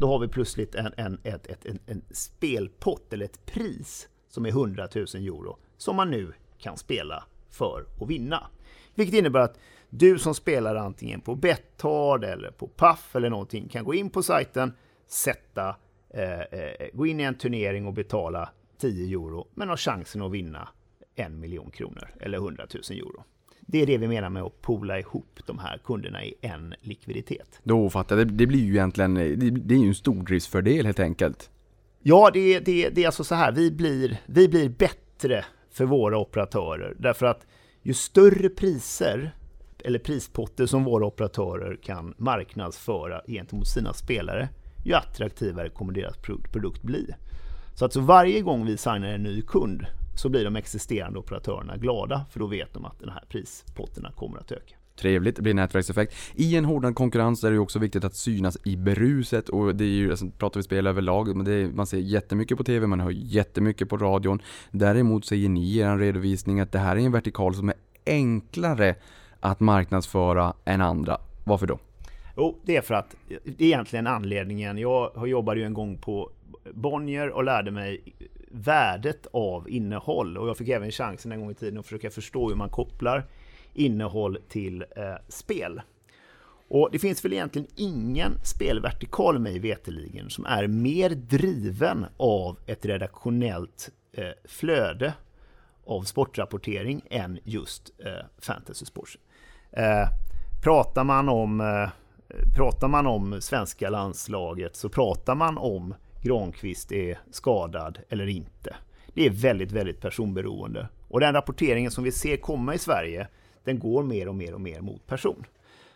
då har vi plötsligt en, en, ett, ett, en, en spelpott eller ett pris som är 100 000 euro som man nu kan spela för att vinna. Vilket innebär att du som spelar antingen på Betthard eller på Puff eller någonting kan gå in på sajten, sätta, eh, eh, gå in i en turnering och betala 10 euro, men har chansen att vinna en miljon kronor eller 100 000 euro. Det är det vi menar med att poola ihop de här kunderna i en likviditet. Då fattar jag, det, blir ju egentligen, det, det är ju en stordriftsfördel helt enkelt. Ja, det, det, det är alltså så här, vi blir, vi blir bättre för våra operatörer därför att ju större priser eller prispotter som våra operatörer kan marknadsföra gentemot sina spelare, ju attraktivare kommer deras produkt bli. Så alltså varje gång vi signar en ny kund så blir de existerande operatörerna glada för då vet de att den här prispotterna kommer att öka. Trevligt, det blir nätverkseffekt. I en hårdnad konkurrens är det ju också viktigt att synas i beruset och det är ju, alltså, pratar vi spel överlag, men det är, man ser jättemycket på TV, man hör jättemycket på radion. Däremot säger ni i er redovisning att det här är en vertikal som är enklare att marknadsföra än andra. Varför då? Jo, det är för att det är egentligen anledningen. Jag jobbade ju en gång på Bonnier och lärde mig värdet av innehåll och jag fick även chansen en gång i tiden att försöka förstå hur man kopplar innehåll till eh, spel. Och det finns väl egentligen ingen spelvertikal mig veteligen som är mer driven av ett redaktionellt eh, flöde av sportrapportering än just eh, fantasy sports. Eh, pratar man om eh, pratar man om svenska landslaget så pratar man om Granqvist är skadad eller inte. Det är väldigt, väldigt personberoende. Och den rapporteringen som vi ser komma i Sverige, den går mer och mer och mer mot person.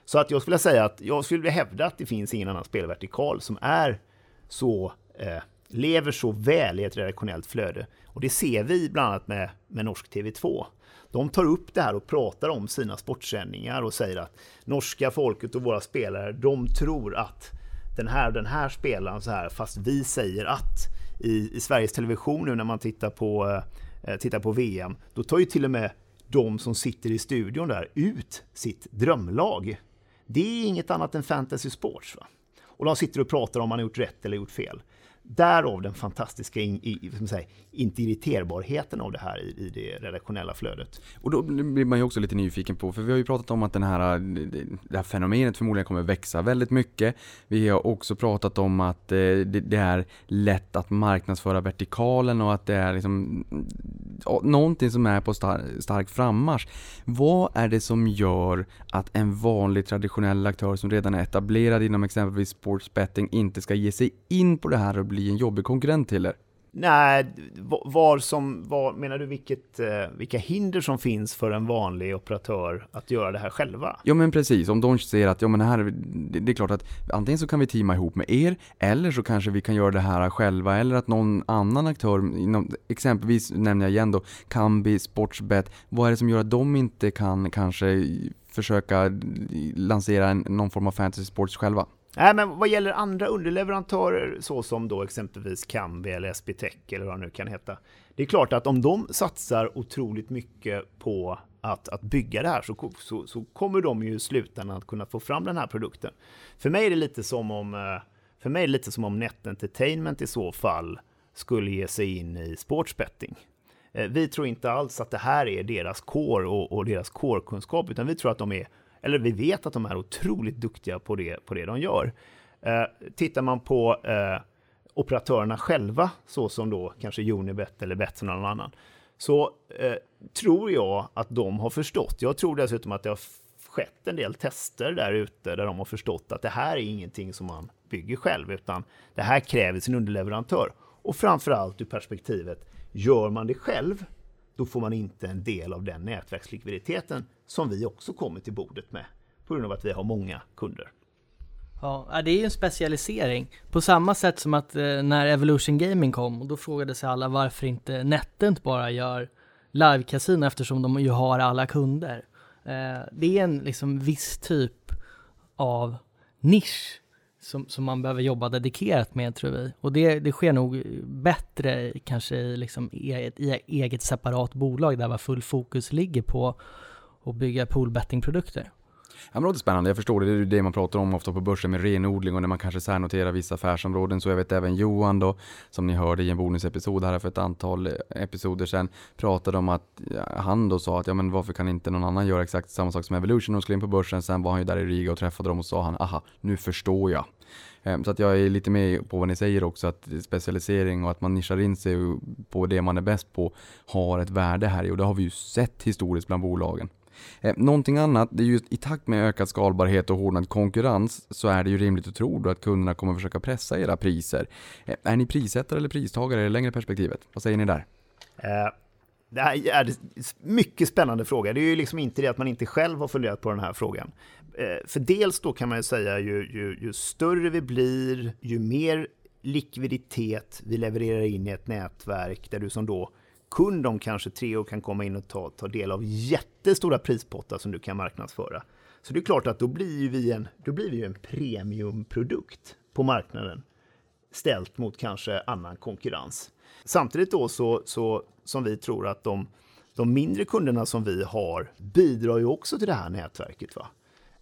Så att jag skulle säga att jag skulle hävda att det finns ingen annan spelvertikal som är så eh, lever så väl i ett redaktionellt flöde. Och det ser vi bland annat med, med Norsk TV2. De tar upp det här och pratar om sina sportsändningar och säger att norska folket och våra spelare, de tror att den här den här spelaren så här, fast vi säger att i, i Sveriges Television nu när man tittar på, eh, tittar på VM, då tar ju till och med de som sitter i studion där ut sitt drömlag. Det är inget annat än fantasy sports. Va? Och de sitter och pratar om man har gjort rätt eller gjort fel. Därav den fantastiska in, i, säga, integiterbarheten av det här i, i, det redaktionella flödet. Och då blir man ju också lite nyfiken på, för vi har ju pratat om att den här, det här fenomenet förmodligen kommer växa väldigt mycket. Vi har också pratat om att eh, det, det är lätt att marknadsföra vertikalen och att det är liksom någonting som är på star stark frammarsch. Vad är det som gör att en vanlig traditionell aktör som redan är etablerad inom exempelvis sportsbetting inte ska ge sig in på det här och bli en jobbig konkurrent till er? Nej, var som, var, menar du vilket, eh, vilka hinder som finns för en vanlig operatör att göra det här själva? Ja men precis, om de ser att ja men här, det är klart att antingen så kan vi teama ihop med er, eller så kanske vi kan göra det här själva, eller att någon annan aktör, inom, exempelvis nämner jag igen då, Kambi, Sportsbet, vad är det som gör att de inte kan kanske försöka lansera en, någon form av fantasy sports själva? Nej, men vad gäller andra underleverantörer såsom då exempelvis Kambi eller SBTech eller vad det nu kan heta. Det är klart att om de satsar otroligt mycket på att, att bygga det här så, så, så kommer de ju i slutändan att kunna få fram den här produkten. För mig är det lite som om, eh, för mig är det lite som om Net Entertainment i så fall skulle ge sig in i sportsbetting. Eh, vi tror inte alls att det här är deras core och, och deras core-kunskap, utan vi tror att de är eller vi vet att de är otroligt duktiga på det, på det de gör. Eh, tittar man på eh, operatörerna själva, så som då kanske Unibet eller Betsson eller någon annan, så eh, tror jag att de har förstått. Jag tror dessutom att det har skett en del tester där ute där de har förstått att det här är ingenting som man bygger själv, utan det här kräver sin underleverantör. Och framförallt ur perspektivet, gör man det själv, då får man inte en del av den nätverkslikviditeten som vi också kommer till bordet med på grund av att vi har många kunder. Ja, det är ju en specialisering. På samma sätt som att eh, när Evolution Gaming kom och då frågade sig alla varför inte Netent bara gör live-casino eftersom de ju har alla kunder. Eh, det är en liksom viss typ av nisch som, som man behöver jobba dedikerat med tror vi. Och det, det sker nog bättre kanske i liksom eget, i eget separat bolag där var full fokus ligger på och bygga poolbettingprodukter. Ja, men det låter spännande. Jag förstår det. Det är det man pratar om ofta på börsen med renodling och när man kanske särnoterar vissa affärsområden. Så jag vet även Johan då, som ni hörde i en bonusepisod här för ett antal episoder sedan, pratade om att han då sa att ja, men varför kan inte någon annan göra exakt samma sak som Evolution och skulle in på börsen. Sen var han ju där i Riga och träffade dem och sa han, aha, nu förstår jag. Ehm, så att jag är lite med på vad ni säger också, att specialisering och att man nischar in sig på det man är bäst på har ett värde här i och det har vi ju sett historiskt bland bolagen. Eh, någonting annat, det är ju i takt med ökad skalbarhet och hårdnad konkurrens så är det ju rimligt att tro att kunderna kommer försöka pressa era priser. Eh, är ni prissättare eller pristagare i det längre perspektivet? Vad säger ni där? Eh, det här är en mycket spännande fråga. Det är ju liksom inte det att man inte själv har funderat på den här frågan. Eh, för dels då kan man ju säga ju, ju, ju större vi blir, ju mer likviditet vi levererar in i ett nätverk där du som då kund om kanske tre år kan komma in och ta, ta del av jättestora prispottar som du kan marknadsföra. Så det är klart att då blir vi en, då blir vi en premiumprodukt på marknaden ställt mot kanske annan konkurrens. Samtidigt då så, så som vi tror att de, de mindre kunderna som vi har bidrar ju också till det här nätverket. Va?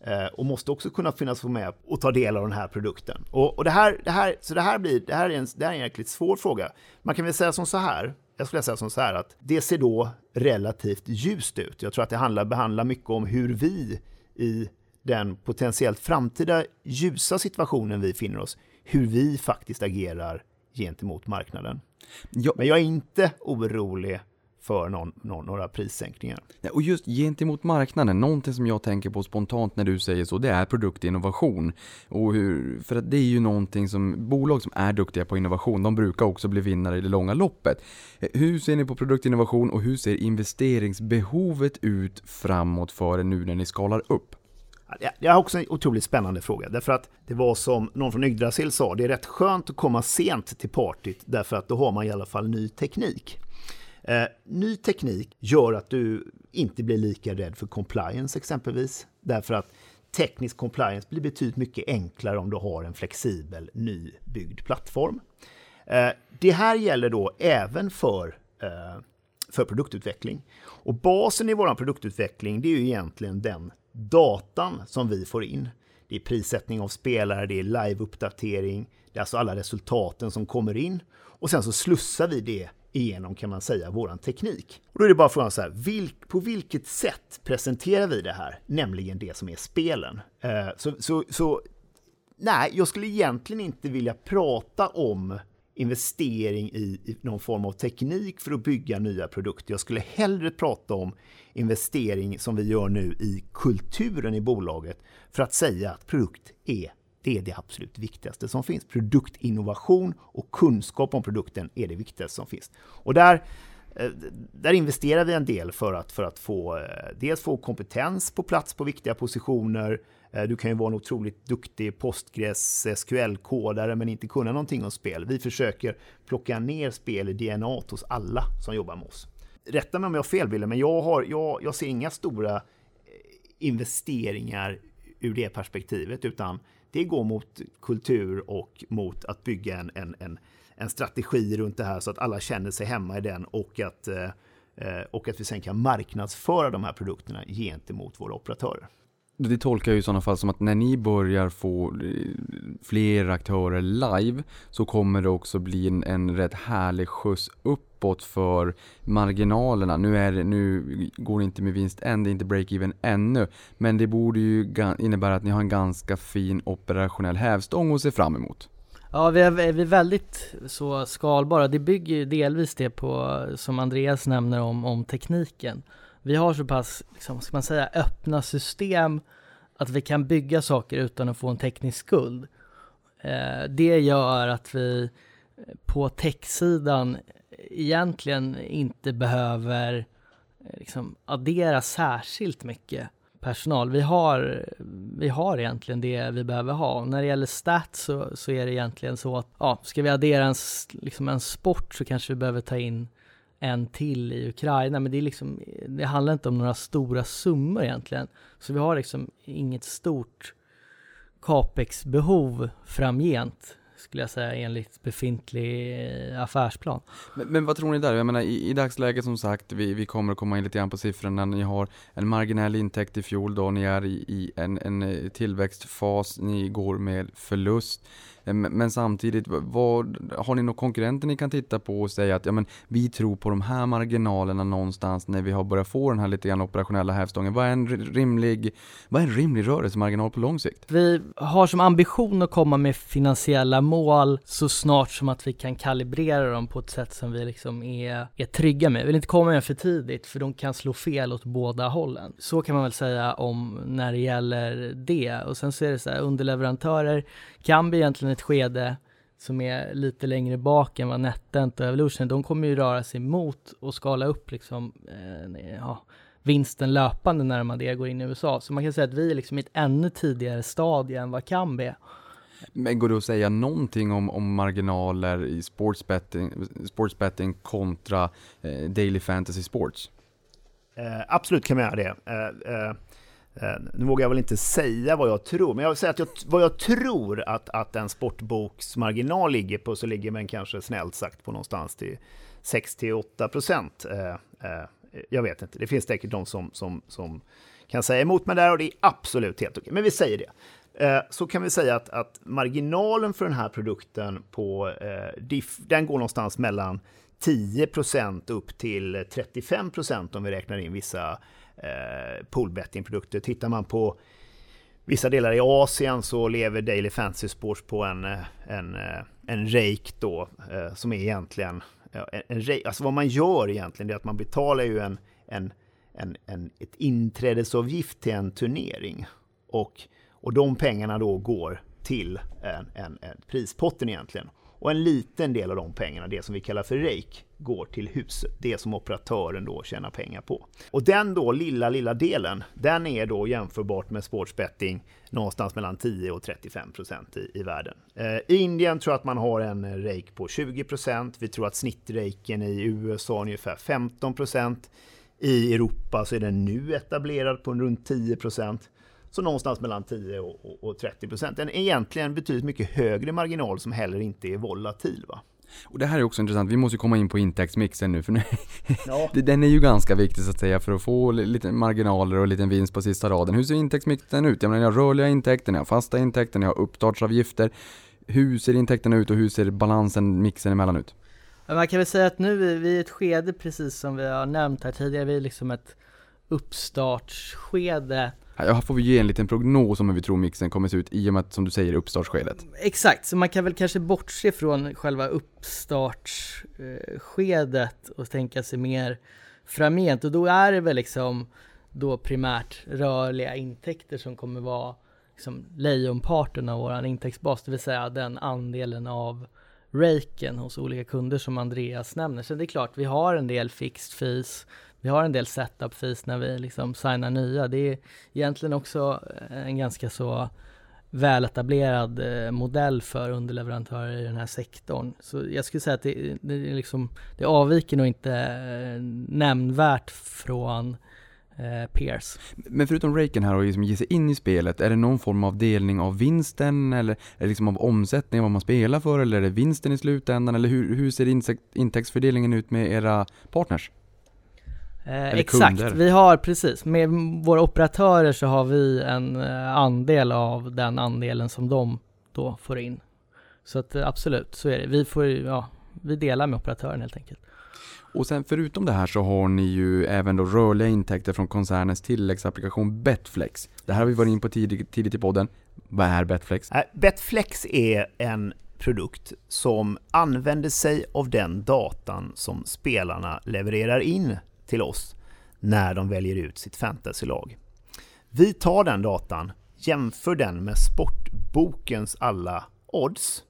Eh, och måste också kunna finnas med och ta del av den här produkten. Och, och det, här, det, här, så det, här blir, det, här är en, det här är en jäkligt svår fråga. Man kan väl säga som så här, jag skulle säga som så här att det ser då relativt ljust ut. Jag tror att det handlar, behandlar mycket om hur vi i den potentiellt framtida ljusa situationen vi finner oss, hur vi faktiskt agerar gentemot marknaden. Ja. Men jag är inte orolig för någon, någon, några prissänkningar. Och just gentemot marknaden, någonting som jag tänker på spontant när du säger så, det är produktinnovation. Och hur, för att det är ju någonting som bolag som är duktiga på innovation, de brukar också bli vinnare i det långa loppet. Hur ser ni på produktinnovation och hur ser investeringsbehovet ut framåt för er nu när ni skalar upp? Jag har också en otroligt spännande fråga, därför att det var som någon från Yggdrasil sa, det är rätt skönt att komma sent till partyt, därför att då har man i alla fall ny teknik. Eh, ny teknik gör att du inte blir lika rädd för compliance exempelvis, därför att teknisk compliance blir betydligt mycket enklare om du har en flexibel nybyggd plattform. Eh, det här gäller då även för, eh, för produktutveckling. Och basen i vår produktutveckling det är ju egentligen den datan som vi får in. Det är prissättning av spelare, det är live-uppdatering, det är alltså alla resultaten som kommer in och sen så slussar vi det igenom kan man säga våran teknik. Och då är det bara frågan så här, vilk, på vilket sätt presenterar vi det här? Nämligen det som är spelen. Eh, så, så, så nej, jag skulle egentligen inte vilja prata om investering i, i, någon form av teknik för att bygga nya produkter. Jag skulle hellre prata om investering som vi gör nu i kulturen i bolaget för att säga att produkt är det är det absolut viktigaste som finns. Produktinnovation och kunskap om produkten är det viktigaste som finns. Och där, eh, där investerar vi en del för att, för att få, eh, dels få kompetens på plats på viktiga positioner. Eh, du kan ju vara en otroligt duktig Postgres SQL-kodare men inte kunna någonting om spel. Vi försöker plocka ner spel i DNA hos alla som jobbar med oss. Rätta mig om jag har fel, Wille, men jag, har, jag, jag ser inga stora investeringar ur det perspektivet, utan det går mot kultur och mot att bygga en, en, en, en strategi runt det här så att alla känner sig hemma i den och att, eh, eh och att vi sen kan marknadsföra de här produkterna gentemot våra operatörer. Det tolkar jag i sådana fall som att när ni börjar få eh, fler aktörer live så kommer det också bli en, en rätt härlig skjuts uppåt för marginalerna. Nu, är det, nu går det inte med vinst än, det är inte break-even ännu. Men det borde ju innebära att ni har en ganska fin operationell hävstång att se fram emot. Ja, vi är, vi är väldigt så skalbara. Det bygger ju delvis det på, som Andreas nämner om, om tekniken vi har så pass, liksom, ska man säga, öppna system att vi kan bygga saker utan att få en teknisk skuld. Eh, det gör att vi eh, på techsidan egentligen inte behöver eh, liksom, addera särskilt mycket personal. Vi har, vi har egentligen det vi behöver ha. När det gäller stats så, så är det egentligen så att, ja, ska vi addera en, liksom en sport så kanske vi behöver ta in en till i Ukraina, men det, är liksom, det handlar inte om några stora summor egentligen. Så vi har liksom inget stort capex-behov framgent skulle jag säga enligt befintlig eh, affärsplan. Men, men, vad tror ni där? Jag menar i, i dagsläget som sagt, vi, vi kommer att komma in lite grann på siffrorna. Ni har en marginell intäkt i fjol då, ni är i, i en, en eh, tillväxtfas, ni går med förlust. Eh, men samtidigt, vad, har ni några konkurrenter ni kan titta på och säga att ja, men, vi tror på de här marginalerna någonstans när vi har börjat få den här lite grann operationella hävstången. Vad är en rimlig, vad är en rimlig rörelsemarginal på lång sikt? Vi har som ambition att komma med finansiella mål så snart som att vi kan kalibrera dem på ett sätt som vi liksom är, är trygga med. Vi vill inte komma med för tidigt för de kan slå fel åt båda hållen. Så kan man väl säga om när det gäller det. Och sen så är det så här, underleverantörer kan vi egentligen ett skede som är lite längre bak än vad NetEnt och Evolution, de kommer ju röra sig mot och skala upp liksom, eh, ja, vinsten löpande när man det går in i USA. Så man kan säga att vi är liksom i ett ännu tidigare stadie än vad Kambi är. Men går det att säga någonting om, om marginaler i sportsbetting, sportsbetting kontra eh, Daily Fantasy Sports? Eh, absolut kan man göra det. Eh, eh, Eh, nu vågar jag väl inte säga vad jag tror, men jag vill säga att jag, vad jag tror att, att en sportboksmarginal ligger på, så ligger man kanske snällt sagt på någonstans till 6-8 procent. Eh, eh, jag vet inte, det finns säkert de som, som, som kan säga emot mig där och det är absolut helt okej, men vi säger det. Eh, så kan vi säga att, att marginalen för den här produkten på eh, diff, den går någonstans mellan 10 procent upp till 35 procent om vi räknar in vissa eh, poolbettingprodukter. Tittar man på vissa delar i Asien så lever Daily Fantasy Sports på en, eh, en, eh, en rake då, eh, som är egentligen eh, en, en Alltså vad man gör egentligen är att man betalar ju en, en, en, en, ett inträdesavgift till en turnering. Och, och de pengarna då går till en, en, en prispotten egentligen. Och en liten del av de pengarna, det som vi kallar för REIK, går till huset. Det som operatören då tjänar pengar på. Och den då lilla, lilla delen, den är då jämförbart med sportsbetting någonstans mellan 10 och 35 procent i, i världen. Eh, I Indien tror jag att man har en REIK på 20 procent. Vi tror att snittrejken i USA är ungefär 15 procent. I Europa så är den nu etablerad på runt 10 procent. Så någonstans mellan 10 och, och 30 procent. En egentligen betydligt mycket högre marginal som heller inte är volatil. Va? Och det här är också intressant, vi måste komma in på intäktsmixen nu för nu, ja. den är ju ganska viktig så att säga för att få lite marginaler och liten vinst på sista raden. Hur ser intäktsmixen ut? Jag menar, jag har rörliga intäkter, jag har fasta intäkter, jag har uppstartsavgifter. Hur ser intäkterna ut och hur ser balansen, mixen emellan ut? Man kan väl säga att nu är vi i ett skede, precis som vi har nämnt här tidigare, vi är liksom ett uppstartsskede här får vi ge en liten prognos om hur vi tror mixen kommer se ut i och med att, som du säger, uppstartsskedet. Mm, exakt, så man kan väl kanske bortse från själva uppstartsskedet och tänka sig mer framgent. Och då är det väl liksom då primärt rörliga intäkter som kommer vara liksom lejonparten av vår intäktsbas, det vill säga den andelen av raken hos olika kunder som Andreas nämner. Så det är klart, vi har en del fixed fees, vi har en del setup fees när vi liksom signar nya. Det är egentligen också eh, en ganska så väletablerad eh, modell för underleverantörer i den här sektorn. Så jag skulle säga att det, det, är liksom, det avviker nog inte eh, nämnvärt från eh, peers. Men förutom raken här och liksom ge sig in i spelet, är det någon form av delning av vinsten eller är det liksom av omsättning vad man spelar för eller är det vinsten i slutändan eller hur, hur ser intäktsfördelningen ut med era partners? Eh, exakt, kunder. vi har precis, med våra operatörer så har vi en eh, andel av den andelen som de då får in. Så att eh, absolut, så är det. Vi får, ja, vi delar med operatören helt enkelt. Och sen förutom det här så har ni ju även då rörliga intäkter från koncernens tilläggsapplikation Betflex. Det här har vi varit in på tidigt, tidigt i podden. Vad är Betflex? Äh, Betflex är en produkt som använder sig av den datan som spelarna levererar in till oss när de väljer ut sitt fantasylag. Vi tar den datan, jämför den med sportbokens alla odds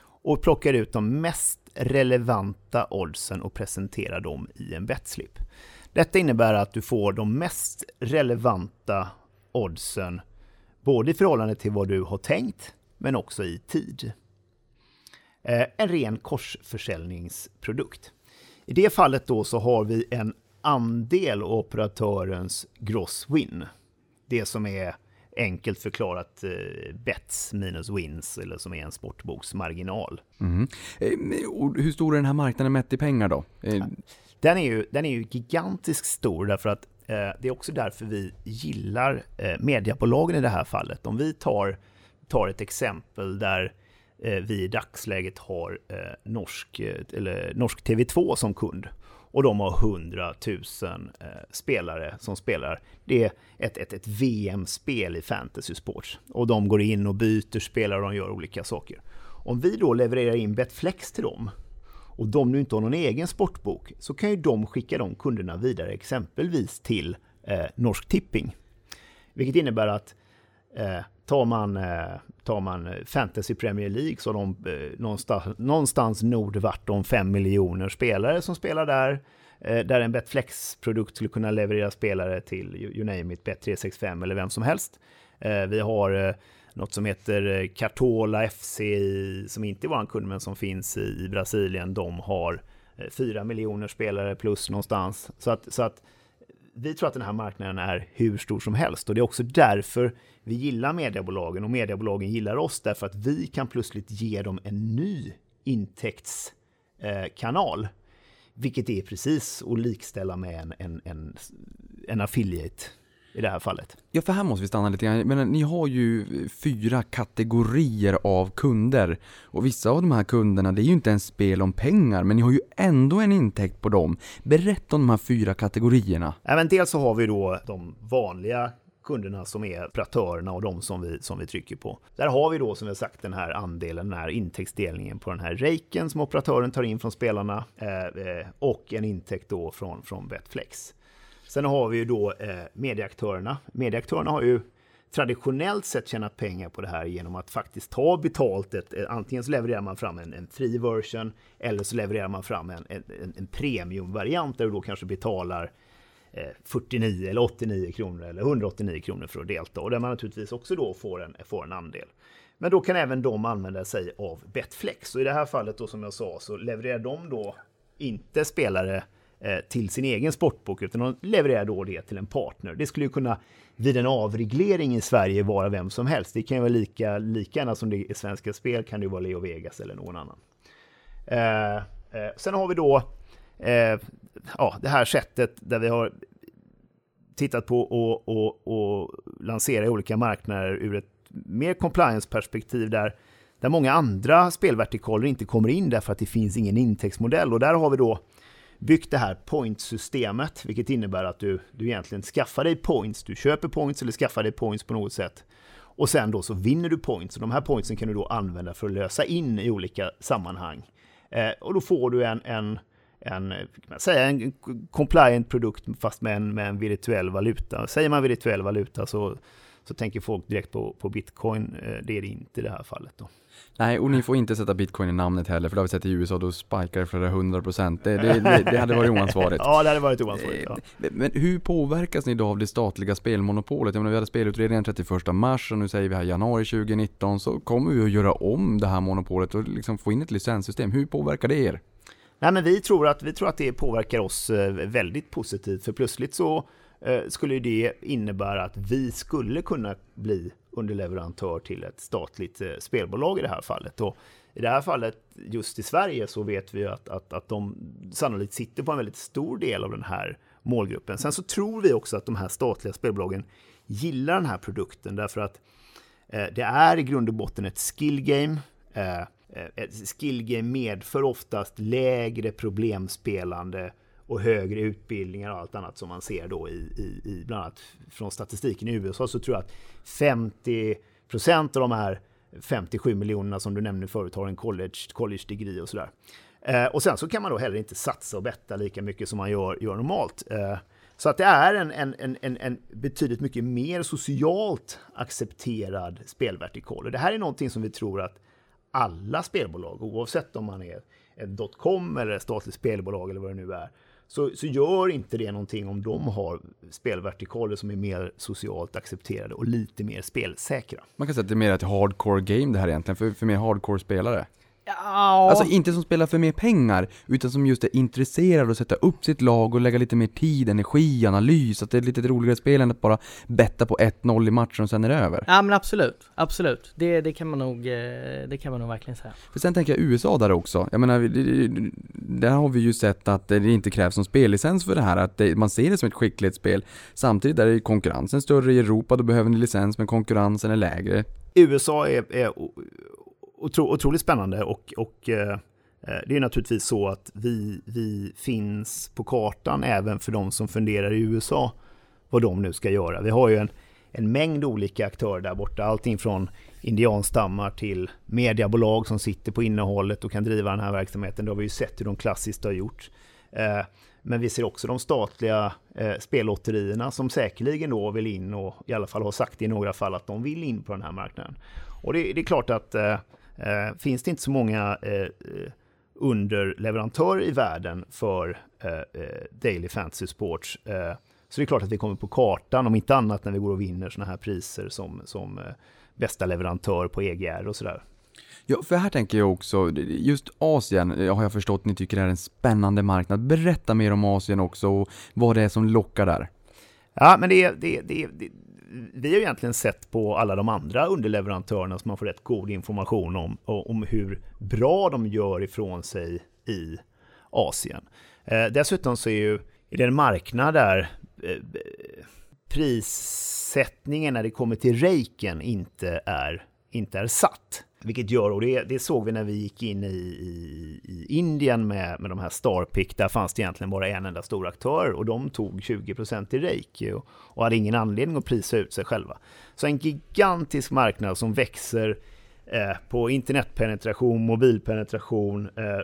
och plockar ut de mest relevanta oddsen och presenterar dem i en betslip. Detta innebär att du får de mest relevanta oddsen både i förhållande till vad du har tänkt men också i tid. Eh, en ren korsförsäljningsprodukt. I det fallet då så har vi en andel av operatörens gross win. Det som är enkelt förklarat eh, bets minus wins eller som är en sportboksmarginal. Mm. Hur stor är den här marknaden mätt i pengar då? Eh. Den är ju, den är ju gigantiskt stor därför att eh, det är också därför vi gillar eh, mediebolagen i det här fallet. Om vi tar, tar ett exempel där eh, vi i dagsläget har eh, norsk, eller norsk TV2 som kund och de har 100 000 eh, spelare som spelar. Det är ett, ett, ett VM-spel i fantasy sports och de går in och byter spelare och de gör olika saker. Om vi då levererar in Betflex till dem och de nu inte har någon egen sportbok så kan ju de skicka de kunderna vidare exempelvis till eh, Norsk Tipping. Vilket innebär att eh, tar, man, eh, tar man eh, Fantasy Premier League så har de eh, någonstans, någonstans nordvart om 5 miljoner spelare som spelar där. Eh, där en Betflex-produkt skulle kunna leverera spelare till, you name it, Bet365 eller vem som helst. Eh, vi har eh, något som heter eh, Cartola FC, som inte är vår kund men som finns i Brasilien. De har eh, fyra miljoner spelare plus någonstans. Så att, så att vi tror att den här marknaden är hur stor som helst och det är också därför vi gillar mediebolagen och mediebolagen gillar oss därför att vi kan plötsligt ge dem en ny intäktskanal. Vilket är precis att likställa med en, en, en, en affiliate i det här fallet. Ja, för här måste vi stanna lite grann. Men ni har ju fyra kategorier av kunder. Och vissa av de här kunderna, det är ju inte ens spel om pengar, men ni har ju ändå en intäkt på dem. Berätta om de här fyra kategorierna. Även dels så har vi då de vanliga kunderna som är operatörerna och de som vi, som vi trycker på. Där har vi då som har sagt den här andelen, den här intäktsdelningen på den här raken som operatören tar in från spelarna eh, eh, och en intäkt då från, från Betflex. Sen har vi ju då eh, medieaktörerna. Medieaktörerna har ju traditionellt sett tjänat pengar på det här genom att faktiskt ta betalt. Ett, eh, antingen så levererar man fram en, en free version eller så levererar man fram en, en, en premiumvariant där du då kanske betalar eh, 49 eller 89 kronor eller 189 kronor för att delta och där man naturligtvis också då får en, får en andel. Men då kan även de använda sig av Betflex och i det här fallet då som jag sa så levererar de då inte spelare eh, Eh, till sin egen sportbok utan de levererar då det till en partner. Det skulle ju kunna vid en avreglering i Sverige vara vem som helst. Det kan ju vara lika, lika gärna som det är Svenska Spel kan det ju vara Leo Vegas eller någon annan. Eh, eh, sen har vi då eh, ja, det här sättet där vi har tittat på och, och, och lansera olika marknader ur ett mer compliance-perspektiv där, där många andra spelvertikaler inte kommer in därför att det finns ingen intäktsmodell. Och där har vi då byggt det här pointsystemet, vilket innebär att du, du egentligen skaffar dig points, du köper points eller skaffar dig points på något sätt. Och sen då så vinner du points och de här pointsen kan du då använda för att lösa in i olika sammanhang. Eh, och då får du en, en en, eh, man säga, en compliant produkt fast med en, med en virtuell valuta. Säger man virtuell valuta så, så tänker folk direkt på, på bitcoin. Eh, det är det inte i det här fallet. Då. Nej, och ni får inte sätta bitcoin i namnet heller, för det har vi sett i USA, då spikar det flera hundra procent. Det, det, det, det, hade varit oansvarigt. ja, det hade varit oansvarigt. Ja. Eh, men hur påverkas ni då av det statliga spelmonopolet? Jag menar, vi hade spelutredningen 31 mars och nu säger vi här januari 2019, så kommer vi att göra om det här monopolet och liksom få in ett licenssystem. Hur påverkar det er? Nej, men vi tror, att, vi tror att det påverkar oss eh, väldigt positivt, för plötsligt så eh, skulle det innebära att vi skulle kunna bli underleverantör till ett statligt eh, spelbolag i det här fallet. Och I det här fallet, just i Sverige, så vet vi att, att, att de sannolikt sitter på en väldigt stor del av den här målgruppen. Sen så tror vi också att de här statliga spelbolagen gillar den här produkten därför att eh, det är i grund och botten ett skill game. Eh, eh ett skillgame medför oftast lägre problemspelande och högre utbildningar och allt annat som man ser då i, i, i bland annat från statistiken i USA så tror jag att 50 procent av de här 57 miljonerna som du nämnde förut har en college, college degree och sådär. Eh, och sen så kan man då heller inte satsa och betta lika mycket som man gör, gör normalt. Eh, så att det är en, en, en, en betydligt mycket mer socialt accepterad spelvertikal. Och det här är någonting som vi tror att alla spelbolag, oavsett om man är ett dotcom eller ett statligt spelbolag eller vad det nu är, så, så gör inte det någonting om de har spelvertikaler som är mer socialt accepterade och lite mer spelsäkra. Man kan säga att det är mer ett hardcore game det här egentligen, för, för mer hardcore spelare. Ja. Alltså inte som spelar för mer pengar, utan som just är intresserad av att sätta upp sitt lag och lägga lite mer tid, energi, analys, att det är lite roligare spel än att bara betta på 1-0 i matchen och sen är det över. Ja men absolut, absolut. Det, det, kan man nog, eh, det kan man nog verkligen säga. För sen tänker jag USA där också. Jag menar, där har vi ju sett att det inte krävs någon spellicens för det här, att det, man ser det som ett skicklighetsspel. Samtidigt där är konkurrensen större i Europa, då behöver ni licens, men konkurrensen är lägre. USA är, är otro, otroligt spännande och, och eh, eh, det är naturligtvis så att vi, vi finns på kartan även för de som funderar i USA vad de nu ska göra. Vi har ju en, en mängd olika aktörer där borta, allting från indianstammar till mediebolag som sitter på innehållet och kan driva den här verksamheten. Det har vi ju sett hur de klassiskt har gjort. Eh, men vi ser också de statliga eh, spellotterierna som säkerligen då vill in och i alla fall har sagt i några fall att de vill in på den här marknaden. Och det, det är klart att eh, eh, finns det inte så många eh, eh underleverantörer i världen för eh, eh, Daily Fantasy Sports Så det är klart att vi kommer på kartan, om inte annat när vi går och vinner sådana här priser som, som eh, bästa leverantör på EGR och sådär. Ja, för här tänker jag också, just Asien har jag förstått ni tycker är en spännande marknad. Berätta mer om Asien också och vad det är som lockar där. Ja, men det, det, det, det vi har egentligen sett på alla de andra underleverantörerna som man får rätt god information om, om hur bra de gör ifrån sig i Asien. Eh, dessutom så är ju är det en marknad där eh, prissättningen när det kommer till reiken inte är, inte är satt. Vilket gör, och det, det såg vi när vi gick in i, i, i, Indien med, med de här Starpick, där fanns det egentligen bara en enda stor aktör och de tog 20% i reiki och, och hade ingen anledning att prisa ut sig själva. Så en gigantisk marknad som växer eh, på internetpenetration, mobilpenetration. Eh,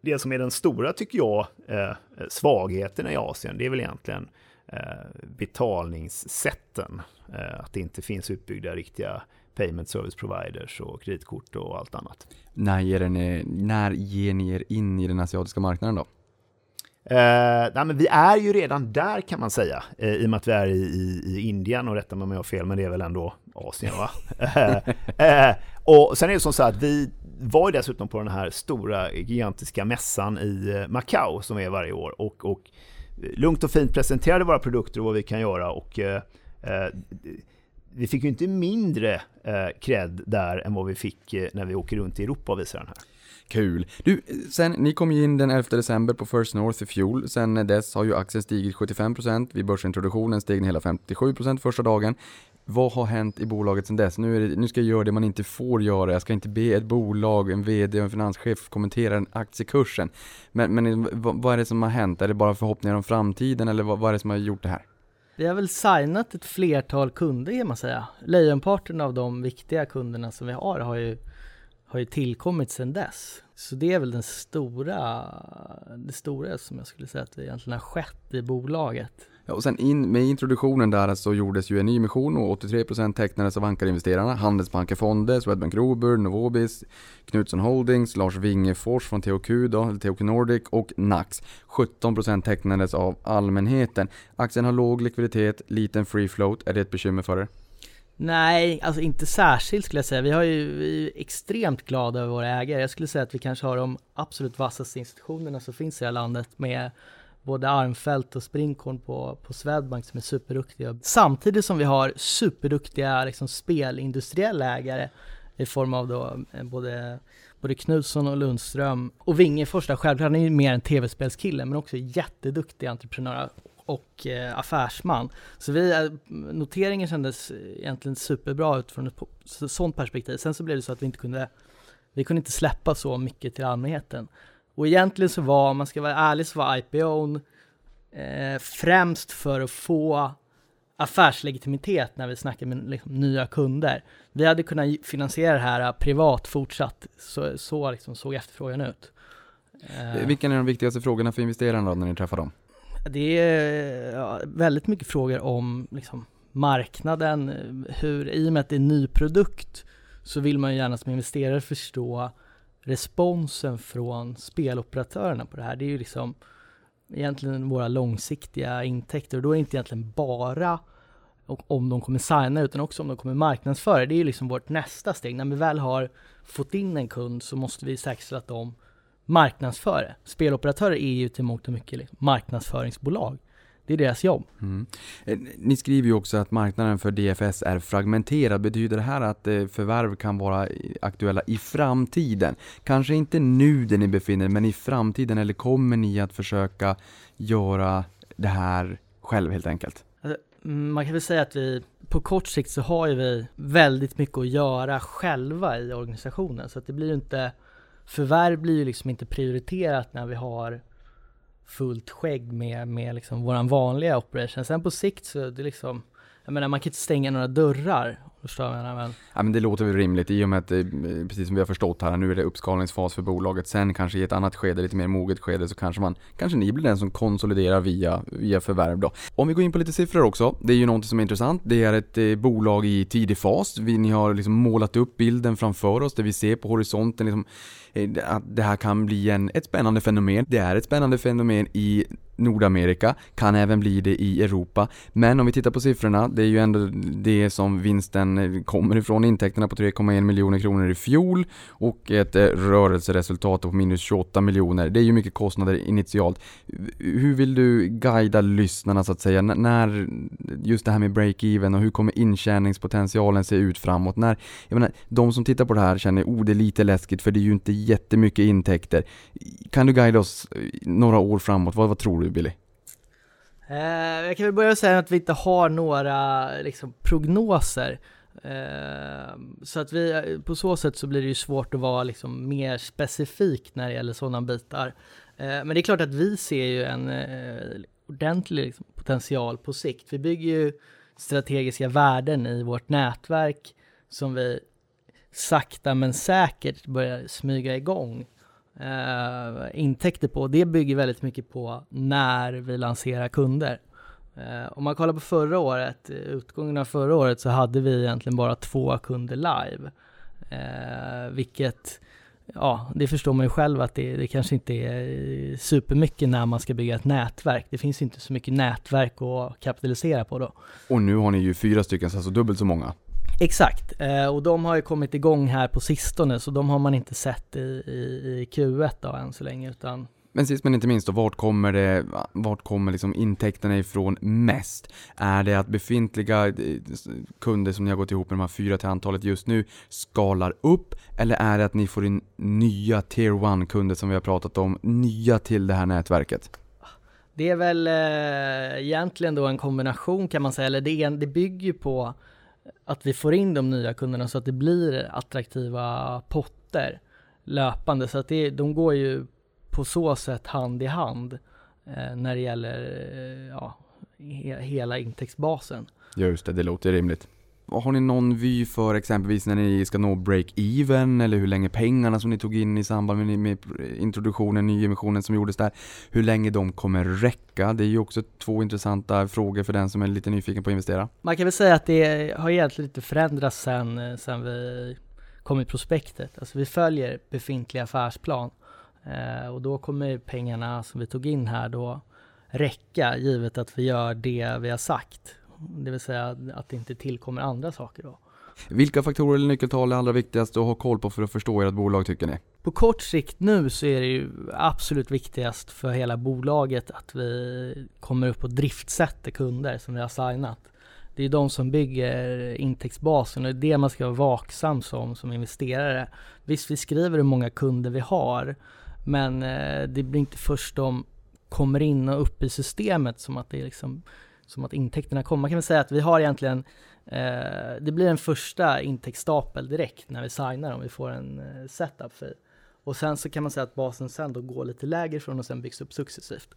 det som är den stora, tycker jag, eh, svagheten i Asien, det är väl egentligen eh, betalningssätten. Eh, att det inte finns utbyggda riktiga payment service providers och kreditkort och allt annat. När ger, ni, när ger ni er in i den asiatiska marknaden då? Eh, nej, men vi är ju redan där kan man säga, eh, i och med att vi är i, i, i Indien och rätta mig om jag har fel, men det är väl ändå Asien va? eh, eh och sen är det som så att vi var ju dessutom på den här stora gigantiska mässan i eh, Macau som är varje år och, och lugnt och fint presenterade våra produkter och vad vi kan göra och eh, vi fick ju inte mindre eh, cred där än vad vi fick eh, när vi åker runt i Europa och visar den här. Kul. Du, sen, ni kom ju in den 11 december på First North i fjol. Sen dess har ju aktien stigit 75%. Vid börsintroduktionen steg den hela 57% första dagen. Vad har hänt i bolaget sen dess? Nu, det, nu, ska jag göra det man inte får göra. Jag ska inte be ett bolag, en VD och en finanschef kommentera den aktiekursen. Men, men vad, vad, är det som har hänt? Är det bara förhoppningar om framtiden eller vad, vad är det som har gjort det här? Vi har väl signat ett flertal kunder kan man säga. Lejonparten av de viktiga kunderna som vi har har ju, har ju tillkommit sedan dess. Så det är väl den stora, det stora som jag skulle säga att det egentligen har skett i bolaget. Ja, och sen in, med introduktionen där så gjordes ju en nyemission och 83% tecknades av ankarinvesterarna, Handelsbanken Fonder, Swedbank Robur, Novobis, Knutsson Holdings, Lars Wingefors från THQ då, THQ Nordic och Nax. 17% tecknades av allmänheten. Aktien har låg likviditet, liten free float. Är det ett bekymmer för er? Nej, alltså inte särskilt skulle jag säga. Vi, har ju, vi är extremt glada över våra ägare. Jag skulle säga att vi kanske har de absolut vassaste institutionerna som finns i det här landet med både Armfelt och Sprinkorn på, på Swedbank som är superduktiga. Samtidigt som vi har superduktiga liksom, spelindustriella ägare i form av då eh, både, både Knutsson och Lundström. Och Wingefors där, självklart, han är ju mer en tv-spelskille men också jätteduktig entreprenör och eh, affärsman. Så vi, eh, noteringen kändes egentligen superbra utifrån ett sådant perspektiv. Sen så blev det så att vi inte kunde, vi kunde inte släppa så mycket till allmänheten. Och egentligen så var, om man ska vara ärlig, så var IPOn eh, främst för att få affärslegitimitet när vi snackar med liksom, nya kunder. Vi hade kunnat finansiera det här privat fortsatt, så, så liksom såg efterfrågan ut. Eh, Vilka är de viktigaste frågorna för investerarna då, när ni träffar dem? Det är ja, väldigt mycket frågor om liksom, marknaden, hur, i och med att det är en ny produkt så vill man ju gärna som investerare förstå responsen från speloperatörerna på det här. Det är ju liksom egentligen våra långsiktiga intäkter och då är det inte egentligen bara om de kommer signa utan också om de kommer marknadsföra. Det är ju liksom vårt nästa steg. När vi väl har fått in en kund så måste vi säkerställa att de marknadsför det. Speloperatörer är ju till mångt och mycket liksom marknadsföringsbolag. Det är deras jobb. Mm. Eh, ni skriver ju också att marknaden för DFS är fragmenterad. Betyder det här att eh, förvärv kan vara aktuella i framtiden? Kanske inte nu där ni befinner er, men i framtiden, eller kommer ni att försöka göra det här själv helt enkelt? Alltså, mm, man kan väl säga att vi på kort sikt så har ju vi väldigt mycket att göra själva i organisationen så att det blir ju inte förvärv blir ju liksom inte prioriterat när vi har fullt skägg med, med liksom våran vanliga operation. Sen på sikt så det liksom, jag menar man kan inte stänga några dörrar. Förstår jag menar, men... Ja men det låter väl rimligt i och med att eh, precis som vi har förstått här, nu är det uppskalningsfas för bolaget. Sen kanske i ett annat skede, lite mer moget skede, så kanske man, kanske ni blir den som konsoliderar via, via förvärv då. Om vi går in på lite siffror också, det är ju någonting som är intressant. Det är ett eh, bolag i tidig fas. Vi, ni har liksom målat upp bilden framför oss, det vi ser på horisonten liksom, Eh, att det här kan bli en, ett spännande fenomen. Det är ett spännande fenomen i Nordamerika, kan även bli det i Europa. Men om vi tittar på siffrorna, det är ju ändå det som vinsten eh, kommer ifrån, intäkterna på 3,1 miljoner kronor i fjol och ett eh, rörelseresultat på minus 28 miljoner. Det är ju mycket kostnader initialt. Hur vill du guida lyssnarna så att säga, när just det här med break-even och hur kommer intjäningspotentialen se ut framåt? När, jag menar, de som tittar på det här känner, oh det är lite läskigt för det är ju inte jättemycket intäkter. Kan du guida oss eh, några år framåt? Vad, vad tror du Billy? Eh, jag kan väl börja säga att vi inte har några liksom, prognoser. Eh, så att vi, eh, på så sätt så blir det ju svårt att vara liksom, mer specifik när det gäller sådana bitar. Eh, men det är klart att vi ser ju en eh, ordentlig liksom, potential på sikt. Vi bygger ju strategiska värden i vårt nätverk som vi sakta men säkert börjar smyga igång eh, intäkter på. Det bygger väldigt mycket på när vi lanserar kunder. Eh, om man kollar på förra året, utgången av förra året, så hade vi egentligen bara två kunder live. Eh, vilket, ja, det förstår man ju själv att det, det kanske inte är supermycket när man ska bygga ett nätverk. Det finns inte så mycket nätverk att kapitalisera på då. Och nu har ni ju fyra stycken, alltså dubbelt så många. Exakt, eh, och de har ju kommit igång här på sistone så de har man inte sett i, i, i Q1 då än så länge utan men sist men inte minst då, vart kommer, det, vart kommer liksom intäkterna ifrån mest? Är det att befintliga eh, kunder som ni har gått ihop med de här fyra till antalet just nu skalar upp? Eller är det att ni får in nya tier 1-kunder som vi har pratat om, nya till det här nätverket? Det är väl eh, egentligen då en kombination kan man säga, eller det, det bygger på att vi får in de nya kunderna så att det blir attraktiva potter löpande. Så att det, de går ju på så sätt hand i hand eh, när det gäller eh, ja, he, hela intäktsbasen. Just det, det låter rimligt. Har ni någon vy för exempelvis när ni ska nå break-even eller hur länge pengarna som ni tog in i samband med, med introduktionen, nyemissionen som gjordes där, hur länge de kommer räcka? Det är ju också två intressanta frågor för den som är lite nyfiken på att investera. Man kan väl säga att det har egentligen lite förändrats sen, sen vi kom i prospektet. Alltså vi följer befintlig affärsplan eh, och då kommer pengarna som vi tog in här då räcka givet att vi gör det vi har sagt det vill säga att det inte tillkommer andra saker då. Vilka faktorer eller nyckeltal är allra viktigast att ha koll på för att förstå ert bolag tycker ni? På kort sikt nu så är det ju absolut viktigast för hela bolaget att vi kommer upp och driftsätter kunder som vi har signat. Det är de som bygger intäktsbasen och det är det man ska vara vaksam som, som investerare. Visst, vi skriver hur många kunder vi har, men eh, det blir inte först de kommer in och upp i systemet som att det är liksom som att intäkterna kommer. Man kan väl säga att vi har egentligen, eh, det blir en första intäktsstapel direkt när vi signar om vi får en eh, setup fee. Och sen så kan man säga att basen sen då går lite lägre från och sen byggs upp successivt.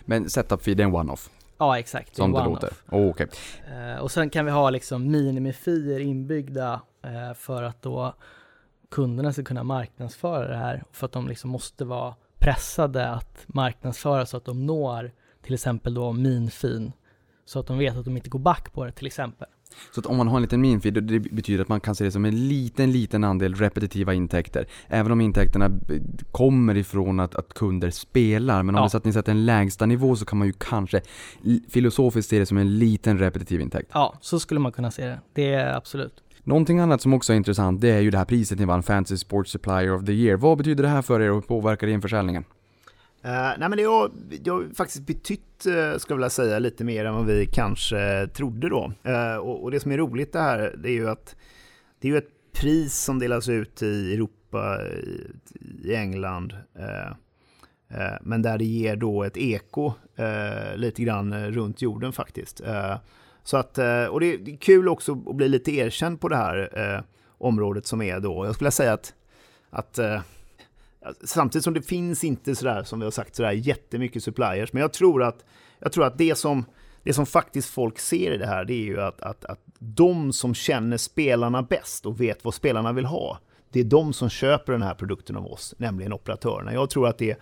Men setup fee det är en one-off? Ja exakt, Som det låter? Oh, okay. Eh, och sen kan vi ha liksom minimifier inbyggda eh, för att då kunderna ska kunna marknadsföra det här. För att de liksom måste vara pressade att marknadsföra så att de når till exempel då minfin så att de vet att de inte går back på det till exempel. Så att om man har en liten minfeed, det betyder att man kan se det som en liten, liten andel repetitiva intäkter. Även om intäkterna kommer ifrån att, att kunder spelar. Men om ja. så att ni sätter en lägsta nivå så kan man ju kanske filosofiskt se det som en liten repetitiv intäkt. Ja, så skulle man kunna se det. Det är absolut. Någonting annat som också är intressant, det är ju det här priset ni vann, Fantasy Sports Supplier of the Year. Vad betyder det här för er och hur påverkar det in försäljningen? Uh, Eh, nej men det har, det har faktiskt betytt, eh, uh, ska jag vilja säga, lite mer än vad vi kanske trodde då. Uh, och, och, det som är roligt det här, det är ju att det är ju ett pris som delas ut i Europa, i, i England, uh, men där det ger då ett eko lite grann runt jorden faktiskt. så att, och det är kul också att bli lite erkänd på det här området som är då. Jag skulle säga att, att Samtidigt som det finns inte sådär, som vi har sagt, sådär jättemycket suppliers. Men jag tror att, jag tror att det, som, det som faktiskt folk ser i det här, det är ju att, att, att de som känner spelarna bäst och vet vad spelarna vill ha, det är de som köper den här produkten av oss, nämligen operatörerna. Jag tror att det,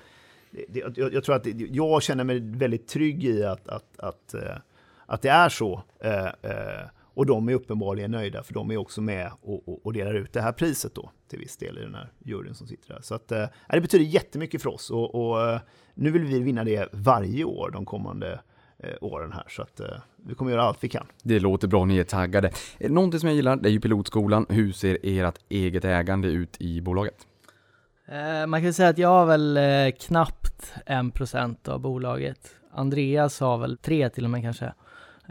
det jag, jag, tror att det, jag känner mig väldigt trygg i att, att, att, att, att det är så. Eh, eh, och de är uppenbarligen nöjda för de är också med och, och, och delar ut det här priset då till viss del i den här juryn som sitter där. Så att, eh, det betyder jättemycket för oss och, och eh, nu vill vi vinna det varje år de kommande eh, åren här. Så att eh, vi kommer göra allt vi kan. Det låter bra, ni är taggade. Eh, Någonting som jag gillar, det är ju pilotskolan. Hur ser ert eget ägande ut i bolaget? Eh, man kan säga att jag har väl knappt en procent av bolaget. Andreas har väl tre till och med kanske.